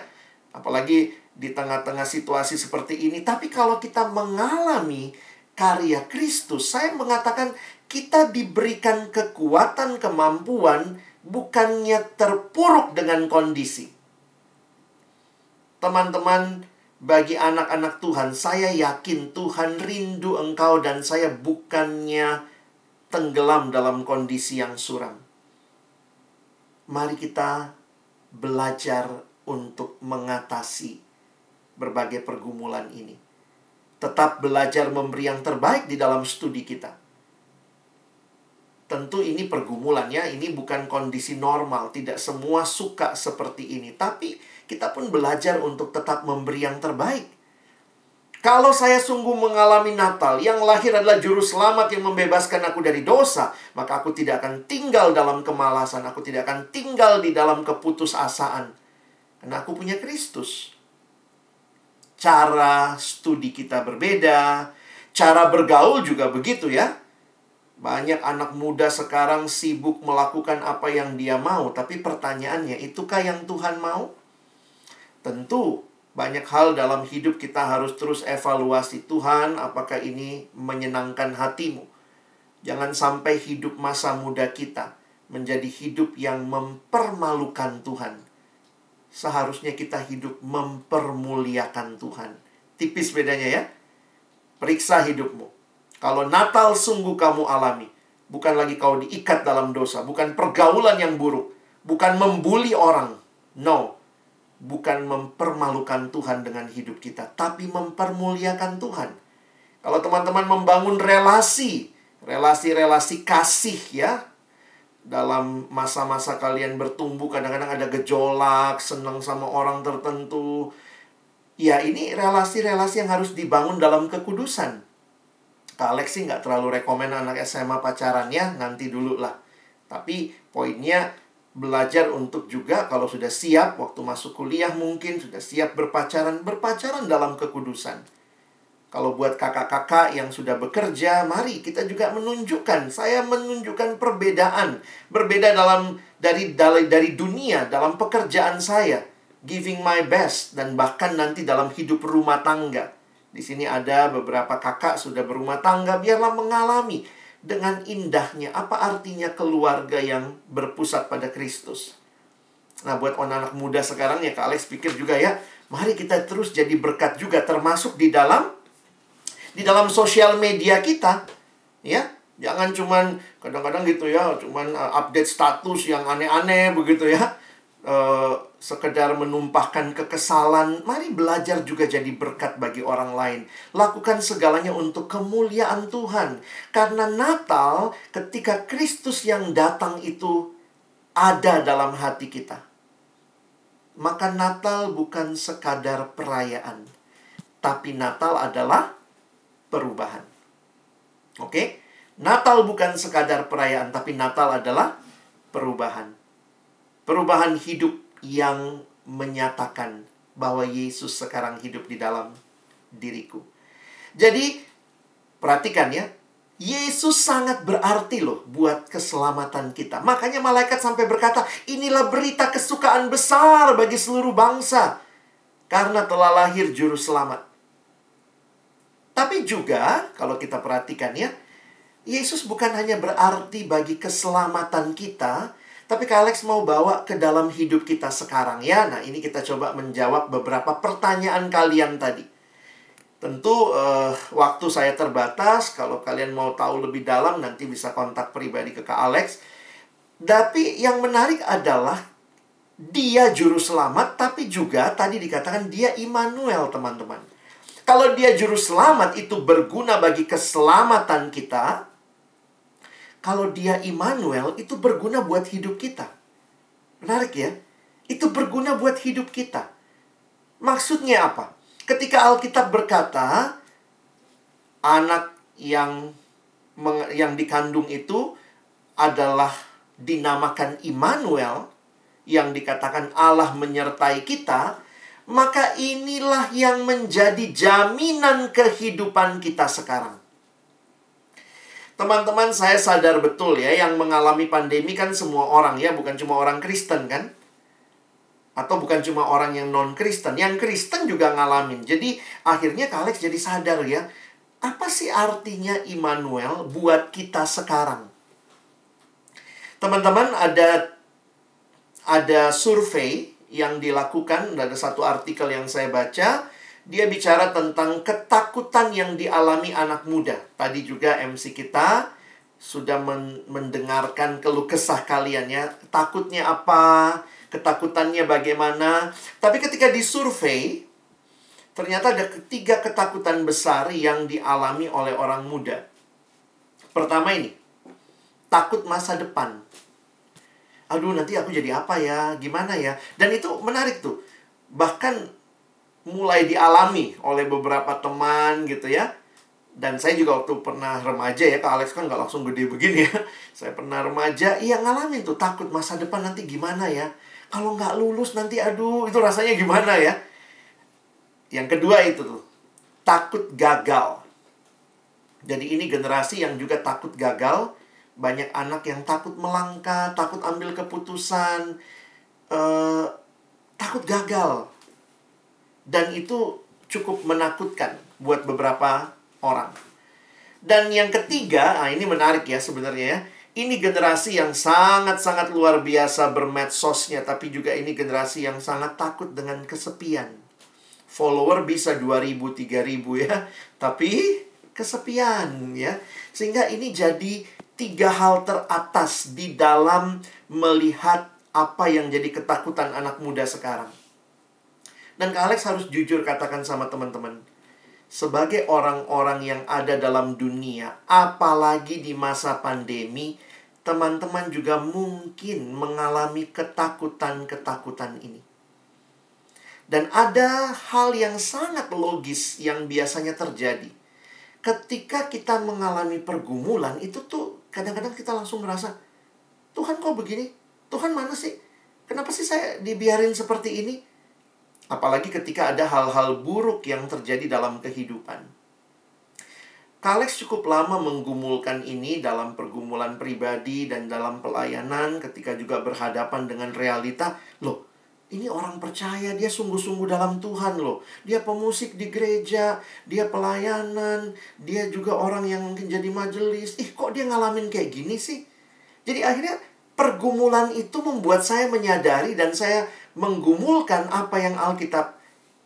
Apalagi di tengah-tengah situasi seperti ini. Tapi kalau kita mengalami karya Kristus, saya mengatakan kita diberikan kekuatan, kemampuan, bukannya terpuruk dengan kondisi. Teman-teman, bagi anak-anak Tuhan, saya yakin Tuhan rindu engkau dan saya bukannya tenggelam dalam kondisi yang suram. Mari kita belajar untuk mengatasi berbagai pergumulan ini. Tetap belajar memberi yang terbaik di dalam studi kita. Tentu ini pergumulannya, ini bukan kondisi normal, tidak semua suka seperti ini, tapi kita pun belajar untuk tetap memberi yang terbaik. Kalau saya sungguh mengalami Natal, yang lahir adalah juru selamat yang membebaskan aku dari dosa, maka aku tidak akan tinggal dalam kemalasan, aku tidak akan tinggal di dalam keputusasaan. Karena aku punya Kristus. Cara studi kita berbeda, cara bergaul juga begitu ya. Banyak anak muda sekarang sibuk melakukan apa yang dia mau, tapi pertanyaannya, itukah yang Tuhan mau? Tentu, banyak hal dalam hidup kita harus terus evaluasi Tuhan, apakah ini menyenangkan hatimu. Jangan sampai hidup masa muda kita menjadi hidup yang mempermalukan Tuhan. Seharusnya kita hidup mempermuliakan Tuhan. Tipis bedanya ya. Periksa hidupmu. Kalau Natal sungguh kamu alami, bukan lagi kau diikat dalam dosa, bukan pergaulan yang buruk, bukan membuli orang. No. Bukan mempermalukan Tuhan dengan hidup kita, tapi mempermuliakan Tuhan. Kalau teman-teman membangun relasi, relasi-relasi kasih ya, dalam masa-masa kalian bertumbuh kadang-kadang ada gejolak, senang sama orang tertentu. Ya, ini relasi-relasi yang harus dibangun dalam kekudusan. Kak Alex sih nggak terlalu rekomen anak SMA pacaran ya, nanti dulu lah. Tapi poinnya belajar untuk juga kalau sudah siap waktu masuk kuliah mungkin sudah siap berpacaran, berpacaran dalam kekudusan. Kalau buat kakak-kakak yang sudah bekerja, mari kita juga menunjukkan. Saya menunjukkan perbedaan, berbeda dalam dari dari dari dunia dalam pekerjaan saya, giving my best dan bahkan nanti dalam hidup rumah tangga. Di sini ada beberapa kakak sudah berumah tangga, biarlah mengalami dengan indahnya apa artinya keluarga yang berpusat pada Kristus. Nah, buat anak-anak muda sekarang ya Kak Alex pikir juga ya, mari kita terus jadi berkat juga termasuk di dalam di dalam sosial media kita. Ya, jangan cuman kadang-kadang gitu ya, cuman uh, update status yang aneh-aneh begitu ya uh, sekedar menumpahkan kekesalan, mari belajar juga jadi berkat bagi orang lain. Lakukan segalanya untuk kemuliaan Tuhan. Karena Natal, ketika Kristus yang datang itu ada dalam hati kita. Maka Natal bukan sekadar perayaan, tapi Natal adalah perubahan. Oke? Natal bukan sekadar perayaan, tapi Natal adalah perubahan perubahan hidup yang menyatakan bahwa Yesus sekarang hidup di dalam diriku. Jadi, perhatikan ya, Yesus sangat berarti loh buat keselamatan kita. Makanya malaikat sampai berkata, inilah berita kesukaan besar bagi seluruh bangsa. Karena telah lahir juru selamat. Tapi juga, kalau kita perhatikan ya, Yesus bukan hanya berarti bagi keselamatan kita, tapi Kak Alex mau bawa ke dalam hidup kita sekarang ya. Nah, ini kita coba menjawab beberapa pertanyaan kalian tadi. Tentu uh, waktu saya terbatas. Kalau kalian mau tahu lebih dalam nanti bisa kontak pribadi ke Kak Alex. Tapi yang menarik adalah dia juru selamat tapi juga tadi dikatakan dia Immanuel, teman-teman. Kalau dia juru selamat itu berguna bagi keselamatan kita, kalau dia Immanuel itu berguna buat hidup kita. Menarik ya? Itu berguna buat hidup kita. Maksudnya apa? Ketika Alkitab berkata anak yang yang dikandung itu adalah dinamakan Immanuel yang dikatakan Allah menyertai kita, maka inilah yang menjadi jaminan kehidupan kita sekarang. Teman-teman, saya sadar betul ya, yang mengalami pandemi kan semua orang ya, bukan cuma orang Kristen kan. Atau bukan cuma orang yang non-Kristen, yang Kristen juga ngalamin. Jadi akhirnya Kak Alex jadi sadar ya, apa sih artinya Immanuel buat kita sekarang? Teman-teman ada ada survei yang dilakukan, ada satu artikel yang saya baca, dia bicara tentang ketakutan yang dialami anak muda. Tadi juga MC kita sudah men mendengarkan keluh kesah kalian ya. Takutnya apa? Ketakutannya bagaimana? Tapi ketika disurvei, ternyata ada ketiga ketakutan besar yang dialami oleh orang muda. Pertama ini, takut masa depan. Aduh, nanti aku jadi apa ya? Gimana ya? Dan itu menarik tuh. Bahkan mulai dialami oleh beberapa teman gitu ya. Dan saya juga waktu pernah remaja ya, Kak Alex kan nggak langsung gede begini ya. Saya pernah remaja, iya ngalamin tuh takut masa depan nanti gimana ya. Kalau nggak lulus nanti aduh, itu rasanya gimana ya. Yang kedua itu tuh, takut gagal. Jadi ini generasi yang juga takut gagal. Banyak anak yang takut melangkah, takut ambil keputusan, uh, takut gagal. Dan itu cukup menakutkan buat beberapa orang. Dan yang ketiga, nah ini menarik ya sebenarnya ya. Ini generasi yang sangat-sangat luar biasa bermedsosnya, tapi juga ini generasi yang sangat takut dengan kesepian. Follower bisa 2000, 3000 ya, tapi kesepian ya. Sehingga ini jadi tiga hal teratas di dalam melihat apa yang jadi ketakutan anak muda sekarang. Dan Kak Alex harus jujur katakan sama teman-teman. Sebagai orang-orang yang ada dalam dunia, apalagi di masa pandemi, teman-teman juga mungkin mengalami ketakutan-ketakutan ini. Dan ada hal yang sangat logis yang biasanya terjadi. Ketika kita mengalami pergumulan, itu tuh kadang-kadang kita langsung merasa, Tuhan kok begini? Tuhan mana sih? Kenapa sih saya dibiarin seperti ini? Apalagi ketika ada hal-hal buruk yang terjadi dalam kehidupan. Kalex cukup lama menggumulkan ini dalam pergumulan pribadi dan dalam pelayanan ketika juga berhadapan dengan realita. Loh, ini orang percaya, dia sungguh-sungguh dalam Tuhan loh. Dia pemusik di gereja, dia pelayanan, dia juga orang yang mungkin jadi majelis. Ih, kok dia ngalamin kayak gini sih? Jadi akhirnya pergumulan itu membuat saya menyadari dan saya menggumulkan apa yang Alkitab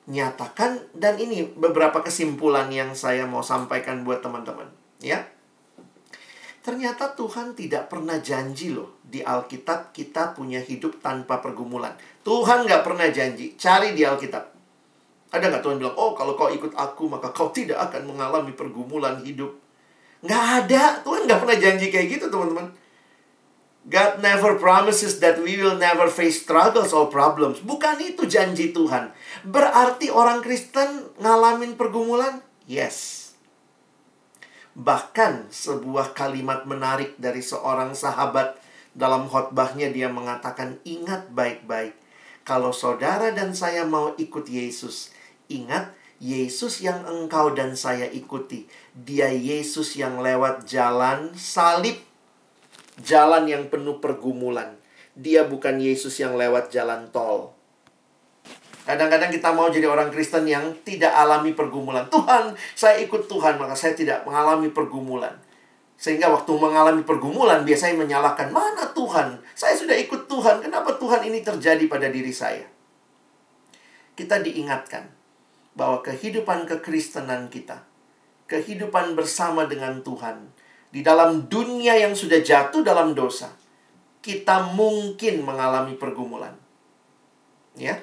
nyatakan. Dan ini beberapa kesimpulan yang saya mau sampaikan buat teman-teman ya. Ternyata Tuhan tidak pernah janji loh di Alkitab kita punya hidup tanpa pergumulan. Tuhan nggak pernah janji cari di Alkitab. Ada nggak Tuhan bilang oh kalau kau ikut aku maka kau tidak akan mengalami pergumulan hidup. Nggak ada. Tuhan nggak pernah janji kayak gitu teman-teman God never promises that we will never face struggles or problems. Bukan itu janji Tuhan. Berarti orang Kristen ngalamin pergumulan? Yes. Bahkan sebuah kalimat menarik dari seorang sahabat dalam khotbahnya dia mengatakan, "Ingat baik-baik, kalau saudara dan saya mau ikut Yesus, ingat Yesus yang engkau dan saya ikuti. Dia Yesus yang lewat jalan salib jalan yang penuh pergumulan. Dia bukan Yesus yang lewat jalan tol. Kadang-kadang kita mau jadi orang Kristen yang tidak alami pergumulan. Tuhan, saya ikut Tuhan, maka saya tidak mengalami pergumulan. Sehingga waktu mengalami pergumulan, biasanya menyalahkan, mana Tuhan? Saya sudah ikut Tuhan, kenapa Tuhan ini terjadi pada diri saya? Kita diingatkan bahwa kehidupan kekristenan kita, kehidupan bersama dengan Tuhan, di dalam dunia yang sudah jatuh dalam dosa, kita mungkin mengalami pergumulan. Ya.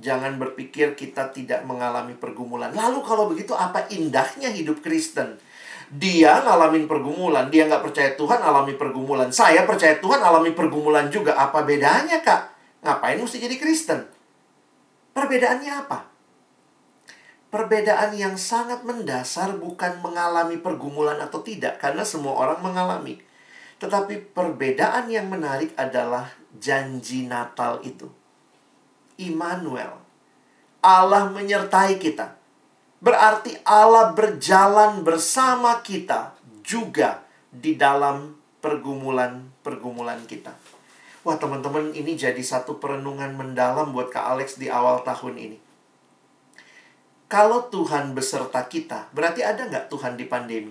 Jangan berpikir kita tidak mengalami pergumulan. Lalu kalau begitu apa indahnya hidup Kristen? Dia ngalamin pergumulan, dia nggak percaya Tuhan alami pergumulan. Saya percaya Tuhan alami pergumulan juga. Apa bedanya, Kak? Ngapain mesti jadi Kristen? Perbedaannya apa? Perbedaan yang sangat mendasar bukan mengalami pergumulan atau tidak, karena semua orang mengalami. Tetapi perbedaan yang menarik adalah janji Natal itu. Immanuel. Allah menyertai kita. Berarti Allah berjalan bersama kita juga di dalam pergumulan-pergumulan kita. Wah teman-teman ini jadi satu perenungan mendalam buat Kak Alex di awal tahun ini. Kalau Tuhan beserta kita, berarti ada nggak Tuhan di pandemi?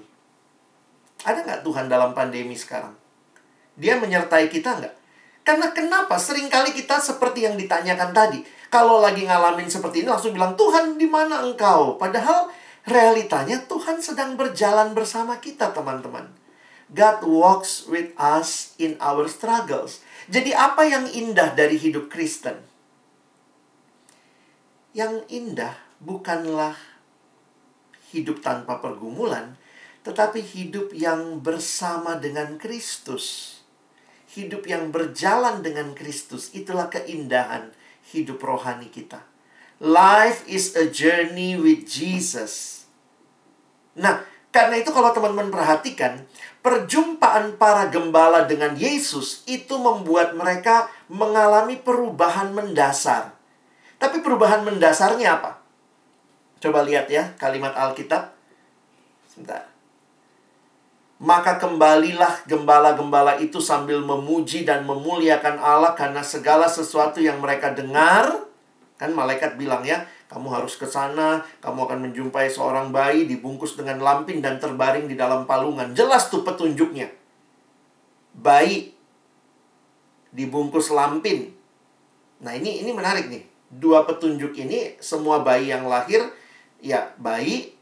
Ada nggak Tuhan dalam pandemi sekarang? Dia menyertai kita nggak? Karena kenapa? Seringkali kita seperti yang ditanyakan tadi. Kalau lagi ngalamin seperti ini langsung bilang, Tuhan di mana engkau? Padahal realitanya Tuhan sedang berjalan bersama kita teman-teman. God walks with us in our struggles. Jadi apa yang indah dari hidup Kristen? Yang indah bukanlah hidup tanpa pergumulan, tetapi hidup yang bersama dengan Kristus. Hidup yang berjalan dengan Kristus, itulah keindahan hidup rohani kita. Life is a journey with Jesus. Nah, karena itu kalau teman-teman perhatikan, perjumpaan para gembala dengan Yesus itu membuat mereka mengalami perubahan mendasar. Tapi perubahan mendasarnya apa? Coba lihat ya kalimat Alkitab. Sebentar. Maka kembalilah gembala-gembala itu sambil memuji dan memuliakan Allah karena segala sesuatu yang mereka dengar. Kan malaikat bilang ya, kamu harus ke sana, kamu akan menjumpai seorang bayi dibungkus dengan lampin dan terbaring di dalam palungan. Jelas tuh petunjuknya. Bayi dibungkus lampin. Nah, ini ini menarik nih. Dua petunjuk ini semua bayi yang lahir ya bayi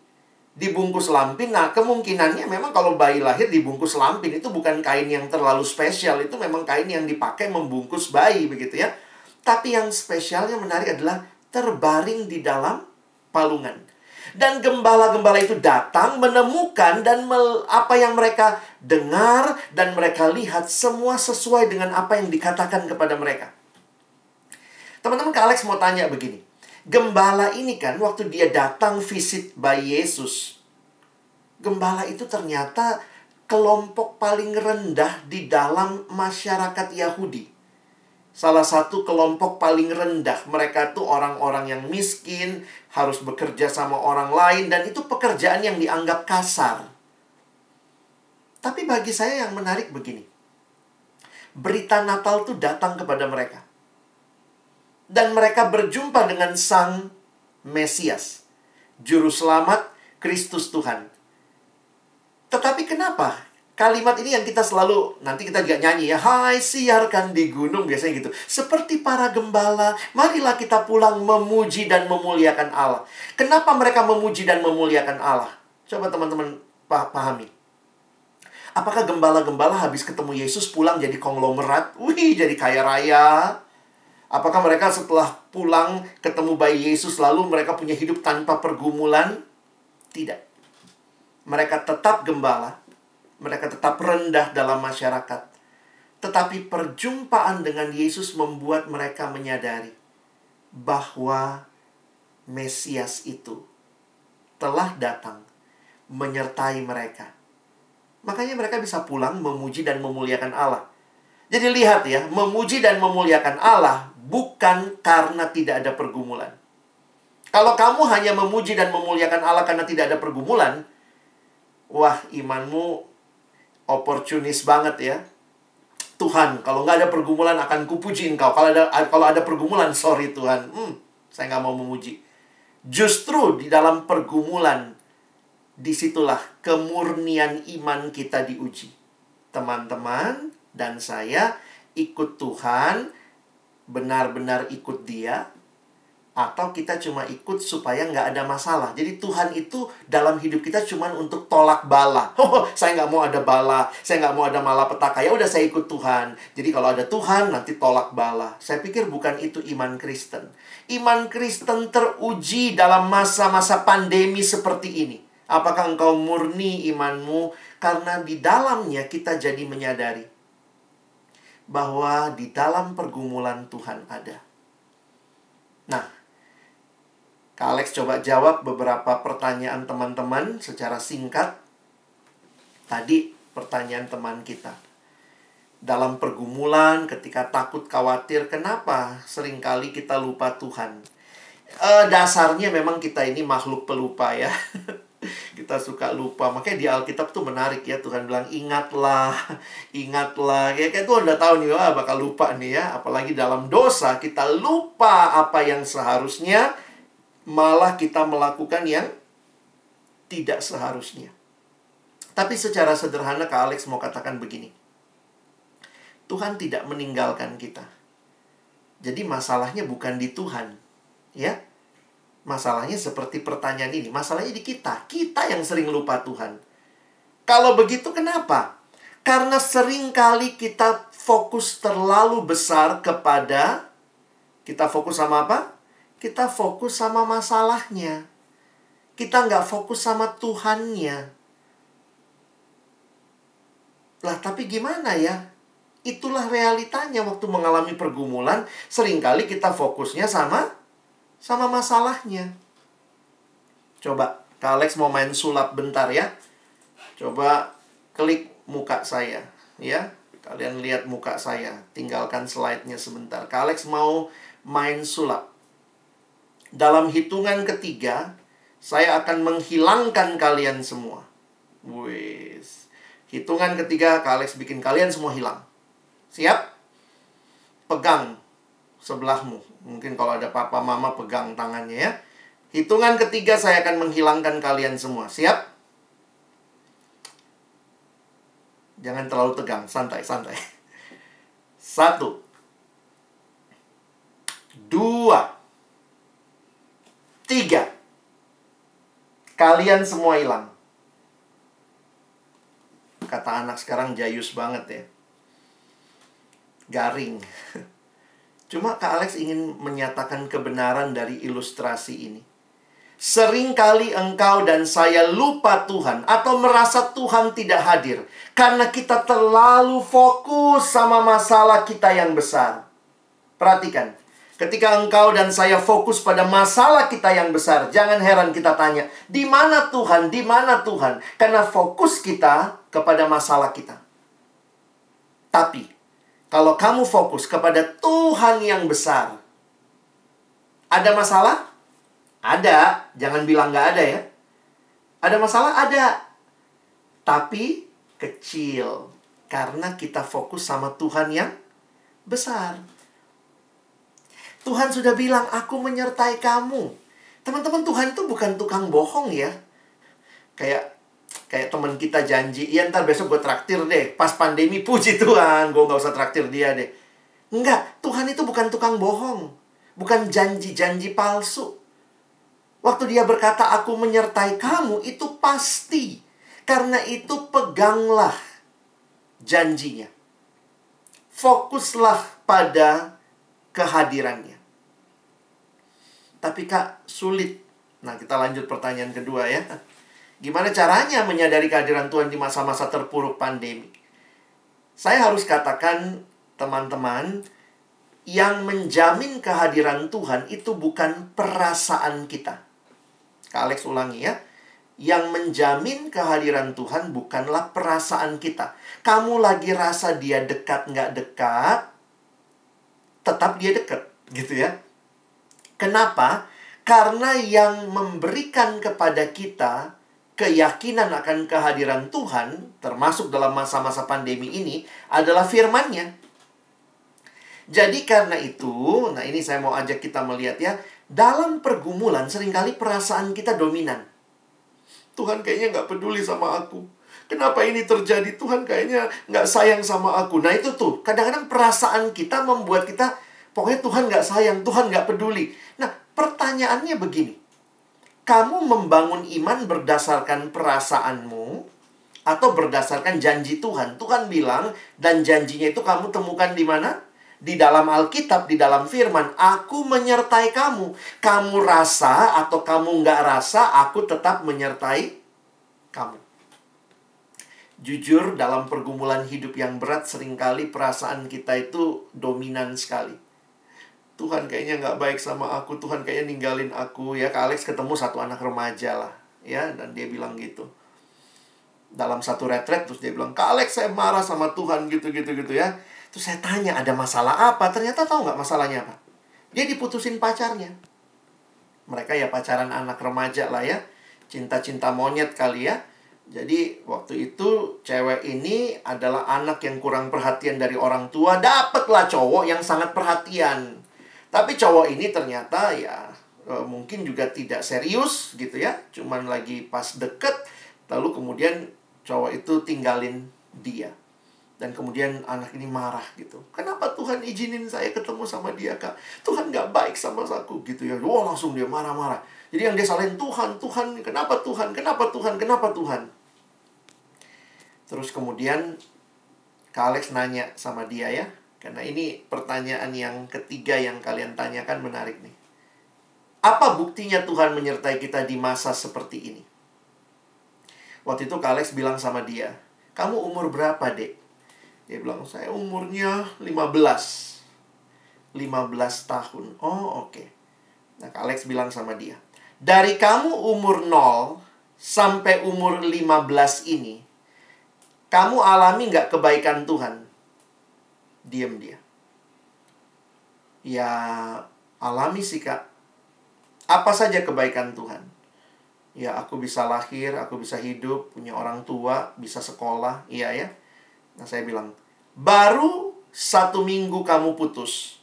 dibungkus lampin. Nah, kemungkinannya memang kalau bayi lahir dibungkus lampin itu bukan kain yang terlalu spesial, itu memang kain yang dipakai membungkus bayi begitu ya. Tapi yang spesialnya menarik adalah terbaring di dalam palungan. Dan gembala-gembala itu datang menemukan dan mel, apa yang mereka dengar dan mereka lihat semua sesuai dengan apa yang dikatakan kepada mereka. Teman-teman, Kak Alex mau tanya begini. Gembala ini kan waktu dia datang visit bayi Yesus. Gembala itu ternyata kelompok paling rendah di dalam masyarakat Yahudi. Salah satu kelompok paling rendah. Mereka tuh orang-orang yang miskin, harus bekerja sama orang lain, dan itu pekerjaan yang dianggap kasar. Tapi bagi saya yang menarik begini. Berita Natal tuh datang kepada mereka. Dan mereka berjumpa dengan Sang Mesias. Juru Selamat, Kristus Tuhan. Tetapi kenapa Kalimat ini yang kita selalu, nanti kita juga nyanyi ya. Hai siarkan di gunung, biasanya gitu. Seperti para gembala, marilah kita pulang memuji dan memuliakan Allah. Kenapa mereka memuji dan memuliakan Allah? Coba teman-teman pahami. Apakah gembala-gembala habis ketemu Yesus pulang jadi konglomerat? Wih, jadi kaya raya. Apakah mereka setelah pulang ketemu bayi Yesus lalu mereka punya hidup tanpa pergumulan? Tidak. Mereka tetap gembala, mereka tetap rendah dalam masyarakat. Tetapi perjumpaan dengan Yesus membuat mereka menyadari bahwa Mesias itu telah datang menyertai mereka. Makanya mereka bisa pulang memuji dan memuliakan Allah. Jadi lihat ya, memuji dan memuliakan Allah bukan karena tidak ada pergumulan. Kalau kamu hanya memuji dan memuliakan Allah karena tidak ada pergumulan, wah imanmu oportunis banget ya. Tuhan, kalau nggak ada pergumulan akan kupuji engkau. Kalau ada kalau ada pergumulan, sorry Tuhan, hmm, saya nggak mau memuji. Justru di dalam pergumulan, di situlah kemurnian iman kita diuji. Teman-teman dan saya ikut Tuhan, benar-benar ikut dia, atau kita cuma ikut supaya nggak ada masalah. Jadi Tuhan itu dalam hidup kita cuma untuk tolak bala. Oh, saya nggak mau ada bala, saya nggak mau ada malapetaka. Ya udah saya ikut Tuhan. Jadi kalau ada Tuhan nanti tolak bala. Saya pikir bukan itu iman Kristen. Iman Kristen teruji dalam masa-masa pandemi seperti ini. Apakah engkau murni imanmu? Karena di dalamnya kita jadi menyadari bahwa di dalam pergumulan Tuhan ada. Nah, Kak Alex coba jawab beberapa pertanyaan teman-teman secara singkat. Tadi pertanyaan teman kita. Dalam pergumulan, ketika takut khawatir, kenapa sering kali kita lupa Tuhan? E, dasarnya memang kita ini makhluk pelupa ya. kita suka lupa. Makanya di Alkitab tuh menarik ya. Tuhan bilang ingatlah, ingatlah. Kayak, kayak Tuhan udah tahu nih, wah bakal lupa nih ya. Apalagi dalam dosa kita lupa apa yang seharusnya. Malah kita melakukan yang tidak seharusnya. Tapi secara sederhana Kak Alex mau katakan begini. Tuhan tidak meninggalkan kita. Jadi masalahnya bukan di Tuhan. Ya, Masalahnya seperti pertanyaan ini, masalahnya di kita. Kita yang sering lupa Tuhan. Kalau begitu kenapa? Karena sering kali kita fokus terlalu besar kepada kita fokus sama apa? Kita fokus sama masalahnya. Kita nggak fokus sama Tuhannya. Lah, tapi gimana ya? Itulah realitanya waktu mengalami pergumulan. Seringkali kita fokusnya sama sama masalahnya. Coba, Kak Alex mau main sulap bentar ya. Coba klik muka saya, ya. Kalian lihat muka saya. Tinggalkan slide-nya sebentar. Kak Alex mau main sulap. Dalam hitungan ketiga, saya akan menghilangkan kalian semua. Wis. Hitungan ketiga, Kak Alex bikin kalian semua hilang. Siap? Pegang sebelahmu. Mungkin kalau ada papa mama pegang tangannya ya. Hitungan ketiga saya akan menghilangkan kalian semua. Siap? Jangan terlalu tegang, santai, santai. Satu. Dua. Tiga. Kalian semua hilang. Kata anak sekarang jayus banget ya. Garing. Cuma Kak Alex ingin menyatakan kebenaran dari ilustrasi ini. Seringkali engkau dan saya lupa Tuhan atau merasa Tuhan tidak hadir karena kita terlalu fokus sama masalah kita yang besar. Perhatikan, ketika engkau dan saya fokus pada masalah kita yang besar, jangan heran kita tanya, "Di mana Tuhan? Di mana Tuhan?" Karena fokus kita kepada masalah kita. Tapi kalau kamu fokus kepada Tuhan yang besar, ada masalah? Ada, jangan bilang nggak ada ya. Ada masalah? Ada. Tapi kecil. Karena kita fokus sama Tuhan yang besar. Tuhan sudah bilang, aku menyertai kamu. Teman-teman, Tuhan itu bukan tukang bohong ya. Kayak kayak teman kita janji, iya ntar besok gue traktir deh. Pas pandemi, puji Tuhan, gue gak usah traktir dia deh. Enggak, Tuhan itu bukan tukang bohong. Bukan janji-janji palsu. Waktu dia berkata, aku menyertai kamu, itu pasti. Karena itu peganglah janjinya. Fokuslah pada kehadirannya. Tapi kak, sulit. Nah, kita lanjut pertanyaan kedua ya. Gimana caranya menyadari kehadiran Tuhan di masa-masa terpuruk pandemi? Saya harus katakan, teman-teman, yang menjamin kehadiran Tuhan itu bukan perasaan kita. Kak Alex ulangi ya. Yang menjamin kehadiran Tuhan bukanlah perasaan kita. Kamu lagi rasa dia dekat nggak dekat, tetap dia dekat, gitu ya. Kenapa? Karena yang memberikan kepada kita keyakinan akan kehadiran Tuhan, termasuk dalam masa-masa pandemi ini, adalah firman-Nya. Jadi karena itu, nah ini saya mau ajak kita melihat ya, dalam pergumulan sering kali perasaan kita dominan. Tuhan kayaknya nggak peduli sama aku. Kenapa ini terjadi? Tuhan kayaknya nggak sayang sama aku. Nah itu tuh, kadang-kadang perasaan kita membuat kita, pokoknya Tuhan nggak sayang, Tuhan nggak peduli. Nah pertanyaannya begini, kamu membangun iman berdasarkan perasaanmu atau berdasarkan janji Tuhan. Tuhan bilang dan janjinya itu kamu temukan di mana? Di dalam Alkitab, di dalam firman, aku menyertai kamu. Kamu rasa atau kamu nggak rasa, aku tetap menyertai kamu. Jujur, dalam pergumulan hidup yang berat, sering kali perasaan kita itu dominan sekali Tuhan kayaknya nggak baik sama aku, Tuhan kayaknya ninggalin aku. Ya, Kak Alex ketemu satu anak remaja lah. Ya, dan dia bilang gitu. Dalam satu retret, terus dia bilang, Kak Alex saya marah sama Tuhan gitu-gitu-gitu ya. Terus saya tanya, ada masalah apa? Ternyata tahu nggak masalahnya apa? Dia diputusin pacarnya. Mereka ya pacaran anak remaja lah ya. cinta-cinta monyet kali ya. Jadi waktu itu cewek ini adalah anak yang kurang perhatian dari orang tua, dapatlah cowok yang sangat perhatian. Tapi cowok ini ternyata ya e, mungkin juga tidak serius gitu ya, cuman lagi pas deket, lalu kemudian cowok itu tinggalin dia. Dan kemudian anak ini marah gitu. Kenapa Tuhan izinin saya ketemu sama dia, Kak? Tuhan gak baik sama aku gitu ya. Wah, langsung dia marah-marah. Jadi yang dia salahin Tuhan, Tuhan, kenapa Tuhan, kenapa Tuhan, kenapa Tuhan? Terus kemudian Kak Alex nanya sama dia ya. Karena ini pertanyaan yang ketiga yang kalian tanyakan menarik nih. Apa buktinya Tuhan menyertai kita di masa seperti ini? Waktu itu Kak Alex bilang sama dia, kamu umur berapa, dek? Dia bilang, saya umurnya 15. 15 tahun. Oh, oke. Okay. Nah, Kak Alex bilang sama dia, dari kamu umur 0 sampai umur 15 ini, kamu alami nggak kebaikan Tuhan? Diam dia. Ya, alami sih, Kak. Apa saja kebaikan Tuhan? Ya, aku bisa lahir, aku bisa hidup, punya orang tua, bisa sekolah. Iya ya. Nah, saya bilang, baru satu minggu kamu putus.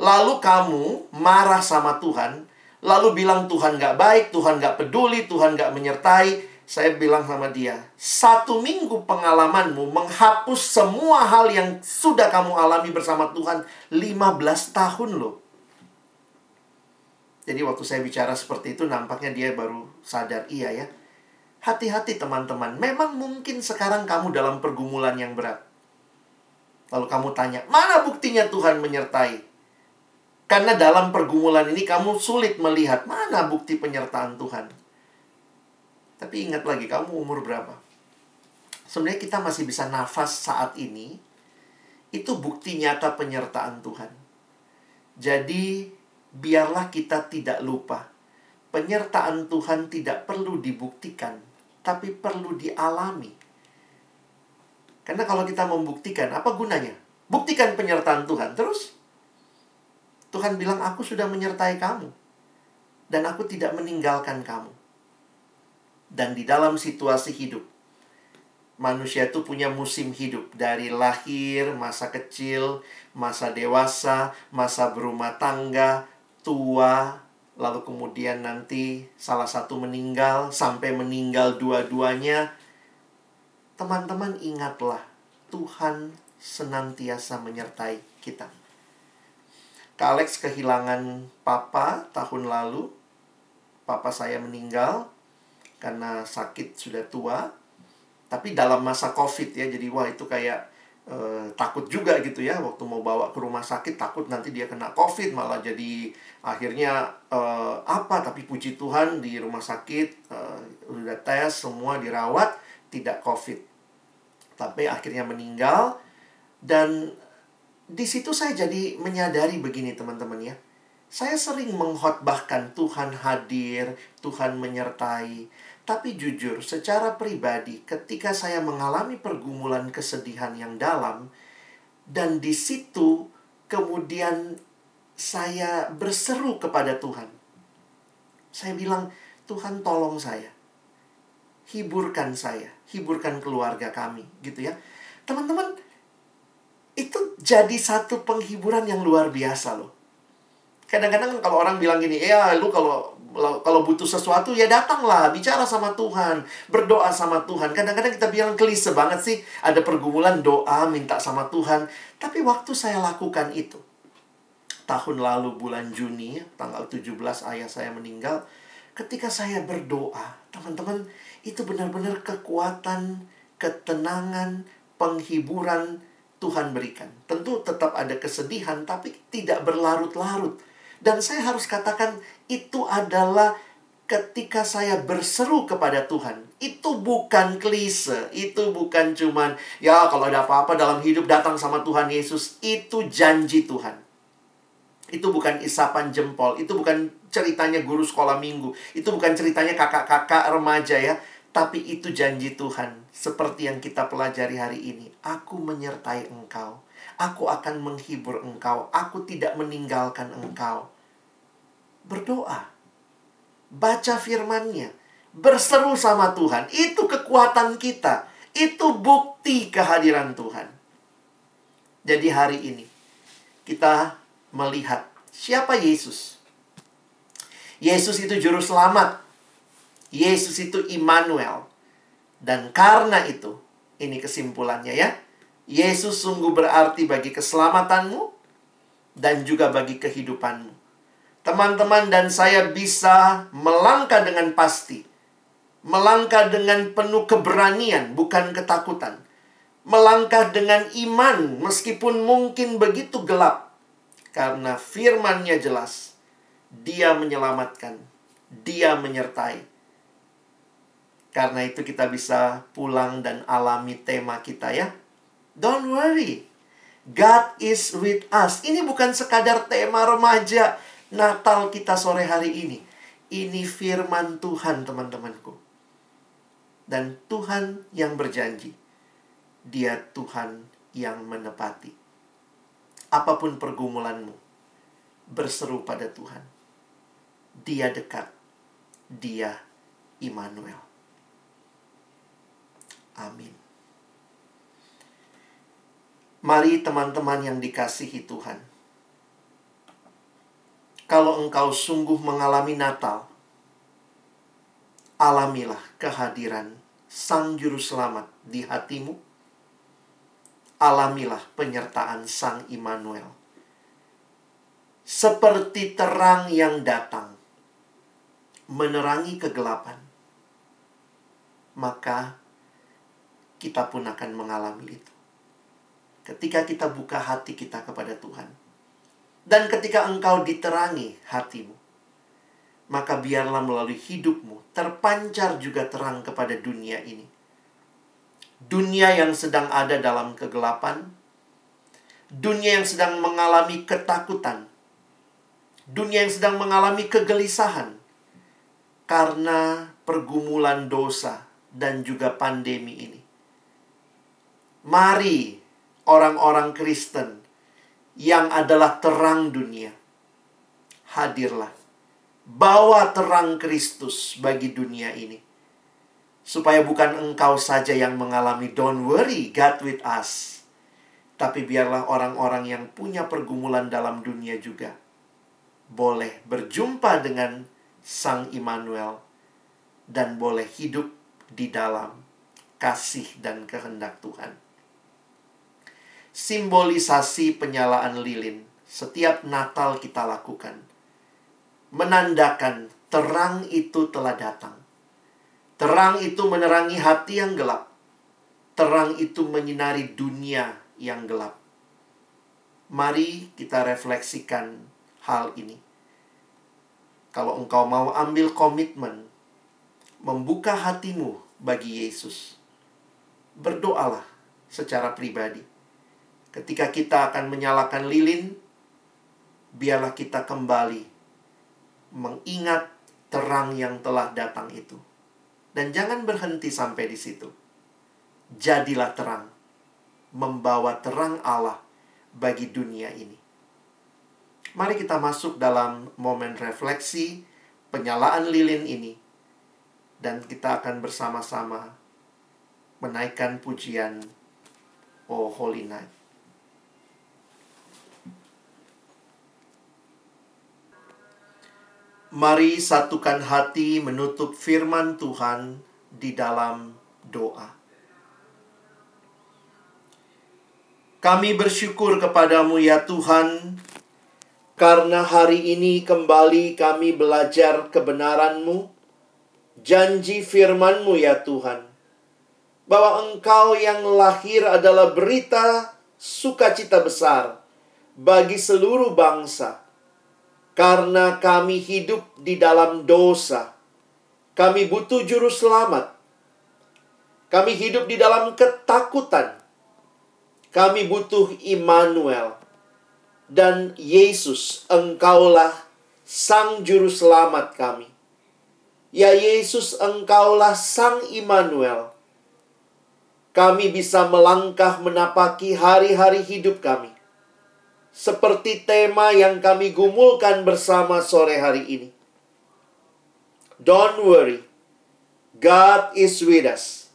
Lalu kamu marah sama Tuhan. Lalu bilang Tuhan gak baik, Tuhan gak peduli, Tuhan gak menyertai. Saya bilang sama dia, satu minggu pengalamanmu menghapus semua hal yang sudah kamu alami bersama Tuhan 15 tahun loh. Jadi waktu saya bicara seperti itu nampaknya dia baru sadar, iya ya. Hati-hati teman-teman, memang mungkin sekarang kamu dalam pergumulan yang berat. Lalu kamu tanya, mana buktinya Tuhan menyertai? Karena dalam pergumulan ini kamu sulit melihat mana bukti penyertaan Tuhan. Tapi ingat lagi, kamu umur berapa? Sebenarnya kita masih bisa nafas saat ini. Itu bukti nyata penyertaan Tuhan. Jadi, biarlah kita tidak lupa. Penyertaan Tuhan tidak perlu dibuktikan, tapi perlu dialami. Karena kalau kita membuktikan, apa gunanya? Buktikan penyertaan Tuhan. Terus, Tuhan bilang, aku sudah menyertai kamu. Dan aku tidak meninggalkan kamu. Dan di dalam situasi hidup, manusia itu punya musim hidup. Dari lahir, masa kecil, masa dewasa, masa berumah tangga, tua, lalu kemudian nanti salah satu meninggal sampai meninggal dua-duanya. Teman-teman ingatlah Tuhan senantiasa menyertai kita. Kak Alex kehilangan papa tahun lalu. Papa saya meninggal karena sakit sudah tua tapi dalam masa covid ya jadi wah itu kayak Uh, takut juga gitu ya waktu mau bawa ke rumah sakit takut nanti dia kena covid malah jadi akhirnya uh, apa tapi puji Tuhan di rumah sakit udah tes semua dirawat tidak covid. Tapi akhirnya meninggal dan di situ saya jadi menyadari begini teman-teman ya. Saya sering menghotbahkan Tuhan hadir Tuhan menyertai tapi jujur, secara pribadi, ketika saya mengalami pergumulan kesedihan yang dalam, dan di situ kemudian saya berseru kepada Tuhan. Saya bilang, Tuhan tolong saya. Hiburkan saya, hiburkan keluarga kami, gitu ya. Teman-teman, itu jadi satu penghiburan yang luar biasa loh. Kadang-kadang kalau orang bilang gini, ya lu kalau kalau butuh sesuatu ya datanglah bicara sama Tuhan berdoa sama Tuhan. Kadang-kadang kita bilang klise banget sih ada pergumulan doa minta sama Tuhan. Tapi waktu saya lakukan itu tahun lalu bulan Juni tanggal 17 ayah saya meninggal ketika saya berdoa teman-teman itu benar-benar kekuatan ketenangan penghiburan Tuhan berikan. Tentu tetap ada kesedihan tapi tidak berlarut-larut dan saya harus katakan itu adalah ketika saya berseru kepada Tuhan. Itu bukan klise, itu bukan cuman ya kalau ada apa-apa dalam hidup datang sama Tuhan Yesus, itu janji Tuhan. Itu bukan isapan jempol, itu bukan ceritanya guru sekolah minggu, itu bukan ceritanya kakak-kakak remaja ya, tapi itu janji Tuhan. Seperti yang kita pelajari hari ini, aku menyertai engkau. Aku akan menghibur engkau, aku tidak meninggalkan engkau berdoa. Baca firmannya. berseru sama Tuhan. Itu kekuatan kita. Itu bukti kehadiran Tuhan. Jadi hari ini kita melihat siapa Yesus. Yesus itu juru selamat. Yesus itu Immanuel. Dan karena itu, ini kesimpulannya ya. Yesus sungguh berarti bagi keselamatanmu dan juga bagi kehidupanmu. Teman-teman dan saya bisa melangkah dengan pasti. Melangkah dengan penuh keberanian, bukan ketakutan melangkah dengan iman meskipun mungkin begitu gelap. Karena firmannya jelas. Dia menyelamatkan. Dia menyertai. Karena itu kita bisa pulang dan alami tema kita ya. Don't worry. God is with us. Ini bukan sekadar tema remaja Natal kita sore hari ini. Ini firman Tuhan teman-temanku. Dan Tuhan yang berjanji dia Tuhan yang menepati. Apa pun pergumulanmu, berseru pada Tuhan. Dia dekat. Dia Immanuel. Amin. Mari teman-teman yang dikasihi Tuhan. Kalau engkau sungguh mengalami Natal, alamilah kehadiran Sang Juru Selamat di hatimu alamilah penyertaan Sang Immanuel. Seperti terang yang datang menerangi kegelapan, maka kita pun akan mengalami itu. Ketika kita buka hati kita kepada Tuhan, dan ketika engkau diterangi hatimu, maka biarlah melalui hidupmu terpancar juga terang kepada dunia ini dunia yang sedang ada dalam kegelapan, dunia yang sedang mengalami ketakutan, dunia yang sedang mengalami kegelisahan karena pergumulan dosa dan juga pandemi ini. Mari orang-orang Kristen yang adalah terang dunia, hadirlah. Bawa terang Kristus bagi dunia ini Supaya bukan engkau saja yang mengalami don't worry, God with us. Tapi biarlah orang-orang yang punya pergumulan dalam dunia juga boleh berjumpa dengan Sang Immanuel dan boleh hidup di dalam kasih dan kehendak Tuhan. Simbolisasi penyalaan lilin setiap Natal kita lakukan menandakan terang itu telah datang Terang itu menerangi hati yang gelap. Terang itu menyinari dunia yang gelap. Mari kita refleksikan hal ini. Kalau engkau mau ambil komitmen membuka hatimu bagi Yesus, berdoalah secara pribadi. Ketika kita akan menyalakan lilin, biarlah kita kembali mengingat terang yang telah datang itu. Dan jangan berhenti sampai di situ. Jadilah terang, membawa terang Allah bagi dunia ini. Mari kita masuk dalam momen refleksi penyalaan lilin ini, dan kita akan bersama-sama menaikkan pujian Oh Holy Night. Mari satukan hati menutup firman Tuhan di dalam doa. Kami bersyukur kepadamu ya Tuhan, karena hari ini kembali kami belajar kebenaranmu, janji firmanmu ya Tuhan, bahwa engkau yang lahir adalah berita sukacita besar bagi seluruh bangsa karena kami hidup di dalam dosa. Kami butuh juru selamat. Kami hidup di dalam ketakutan. Kami butuh Immanuel. Dan Yesus, engkaulah sang juru selamat kami. Ya Yesus, engkaulah sang Immanuel. Kami bisa melangkah menapaki hari-hari hidup kami seperti tema yang kami gumulkan bersama sore hari ini. Don't worry, God is with us.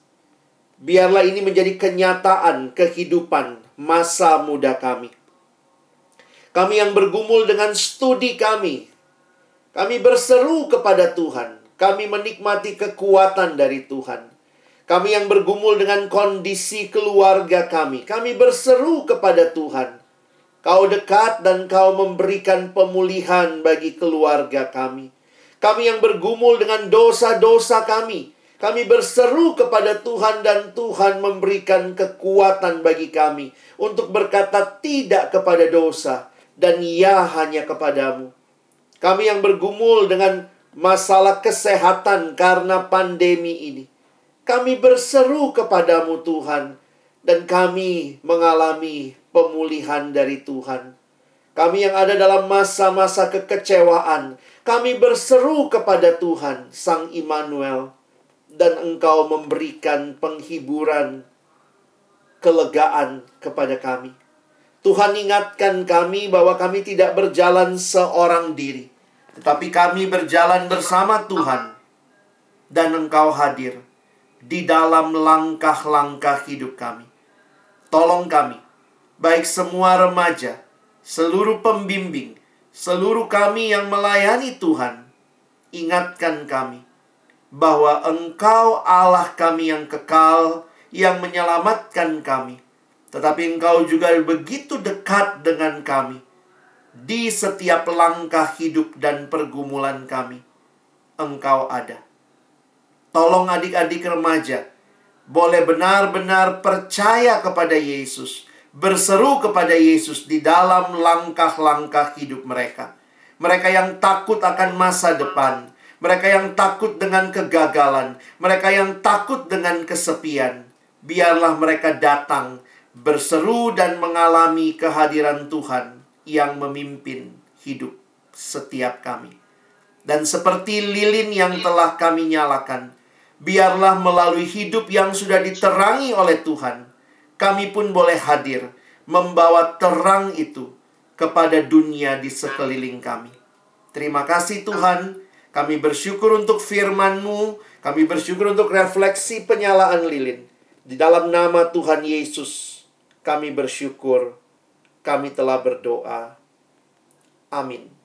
Biarlah ini menjadi kenyataan kehidupan masa muda kami. Kami yang bergumul dengan studi kami, kami berseru kepada Tuhan. Kami menikmati kekuatan dari Tuhan. Kami yang bergumul dengan kondisi keluarga kami, kami berseru kepada Tuhan. Kau dekat dan kau memberikan pemulihan bagi keluarga kami. Kami yang bergumul dengan dosa-dosa kami, kami berseru kepada Tuhan dan Tuhan memberikan kekuatan bagi kami untuk berkata tidak kepada dosa dan ya hanya kepadamu. Kami yang bergumul dengan masalah kesehatan karena pandemi ini. Kami berseru kepadamu Tuhan dan kami mengalami pemulihan dari Tuhan. Kami yang ada dalam masa-masa kekecewaan, kami berseru kepada Tuhan, Sang Immanuel dan engkau memberikan penghiburan, kelegaan kepada kami. Tuhan ingatkan kami bahwa kami tidak berjalan seorang diri, tetapi kami berjalan bersama Tuhan, dan Engkau hadir di dalam langkah-langkah hidup kami. Tolong kami, baik semua remaja, seluruh pembimbing, seluruh kami yang melayani Tuhan, ingatkan kami bahwa Engkau Allah kami yang kekal, yang menyelamatkan kami. Tetapi Engkau juga begitu dekat dengan kami di setiap langkah hidup dan pergumulan kami. Engkau ada. Tolong adik-adik remaja, boleh benar-benar percaya kepada Yesus, berseru kepada Yesus di dalam langkah-langkah hidup mereka. Mereka yang takut akan masa depan, mereka yang takut dengan kegagalan, mereka yang takut dengan kesepian, biarlah mereka datang berseru dan mengalami kehadiran Tuhan yang memimpin hidup setiap kami. Dan seperti lilin yang telah kami nyalakan, biarlah melalui hidup yang sudah diterangi oleh Tuhan, kami pun boleh hadir membawa terang itu kepada dunia di sekeliling kami. Terima kasih Tuhan. Kami bersyukur untuk firman-Mu. Kami bersyukur untuk refleksi penyalaan lilin. Di dalam nama Tuhan Yesus, kami bersyukur. Kami telah berdoa. Amin.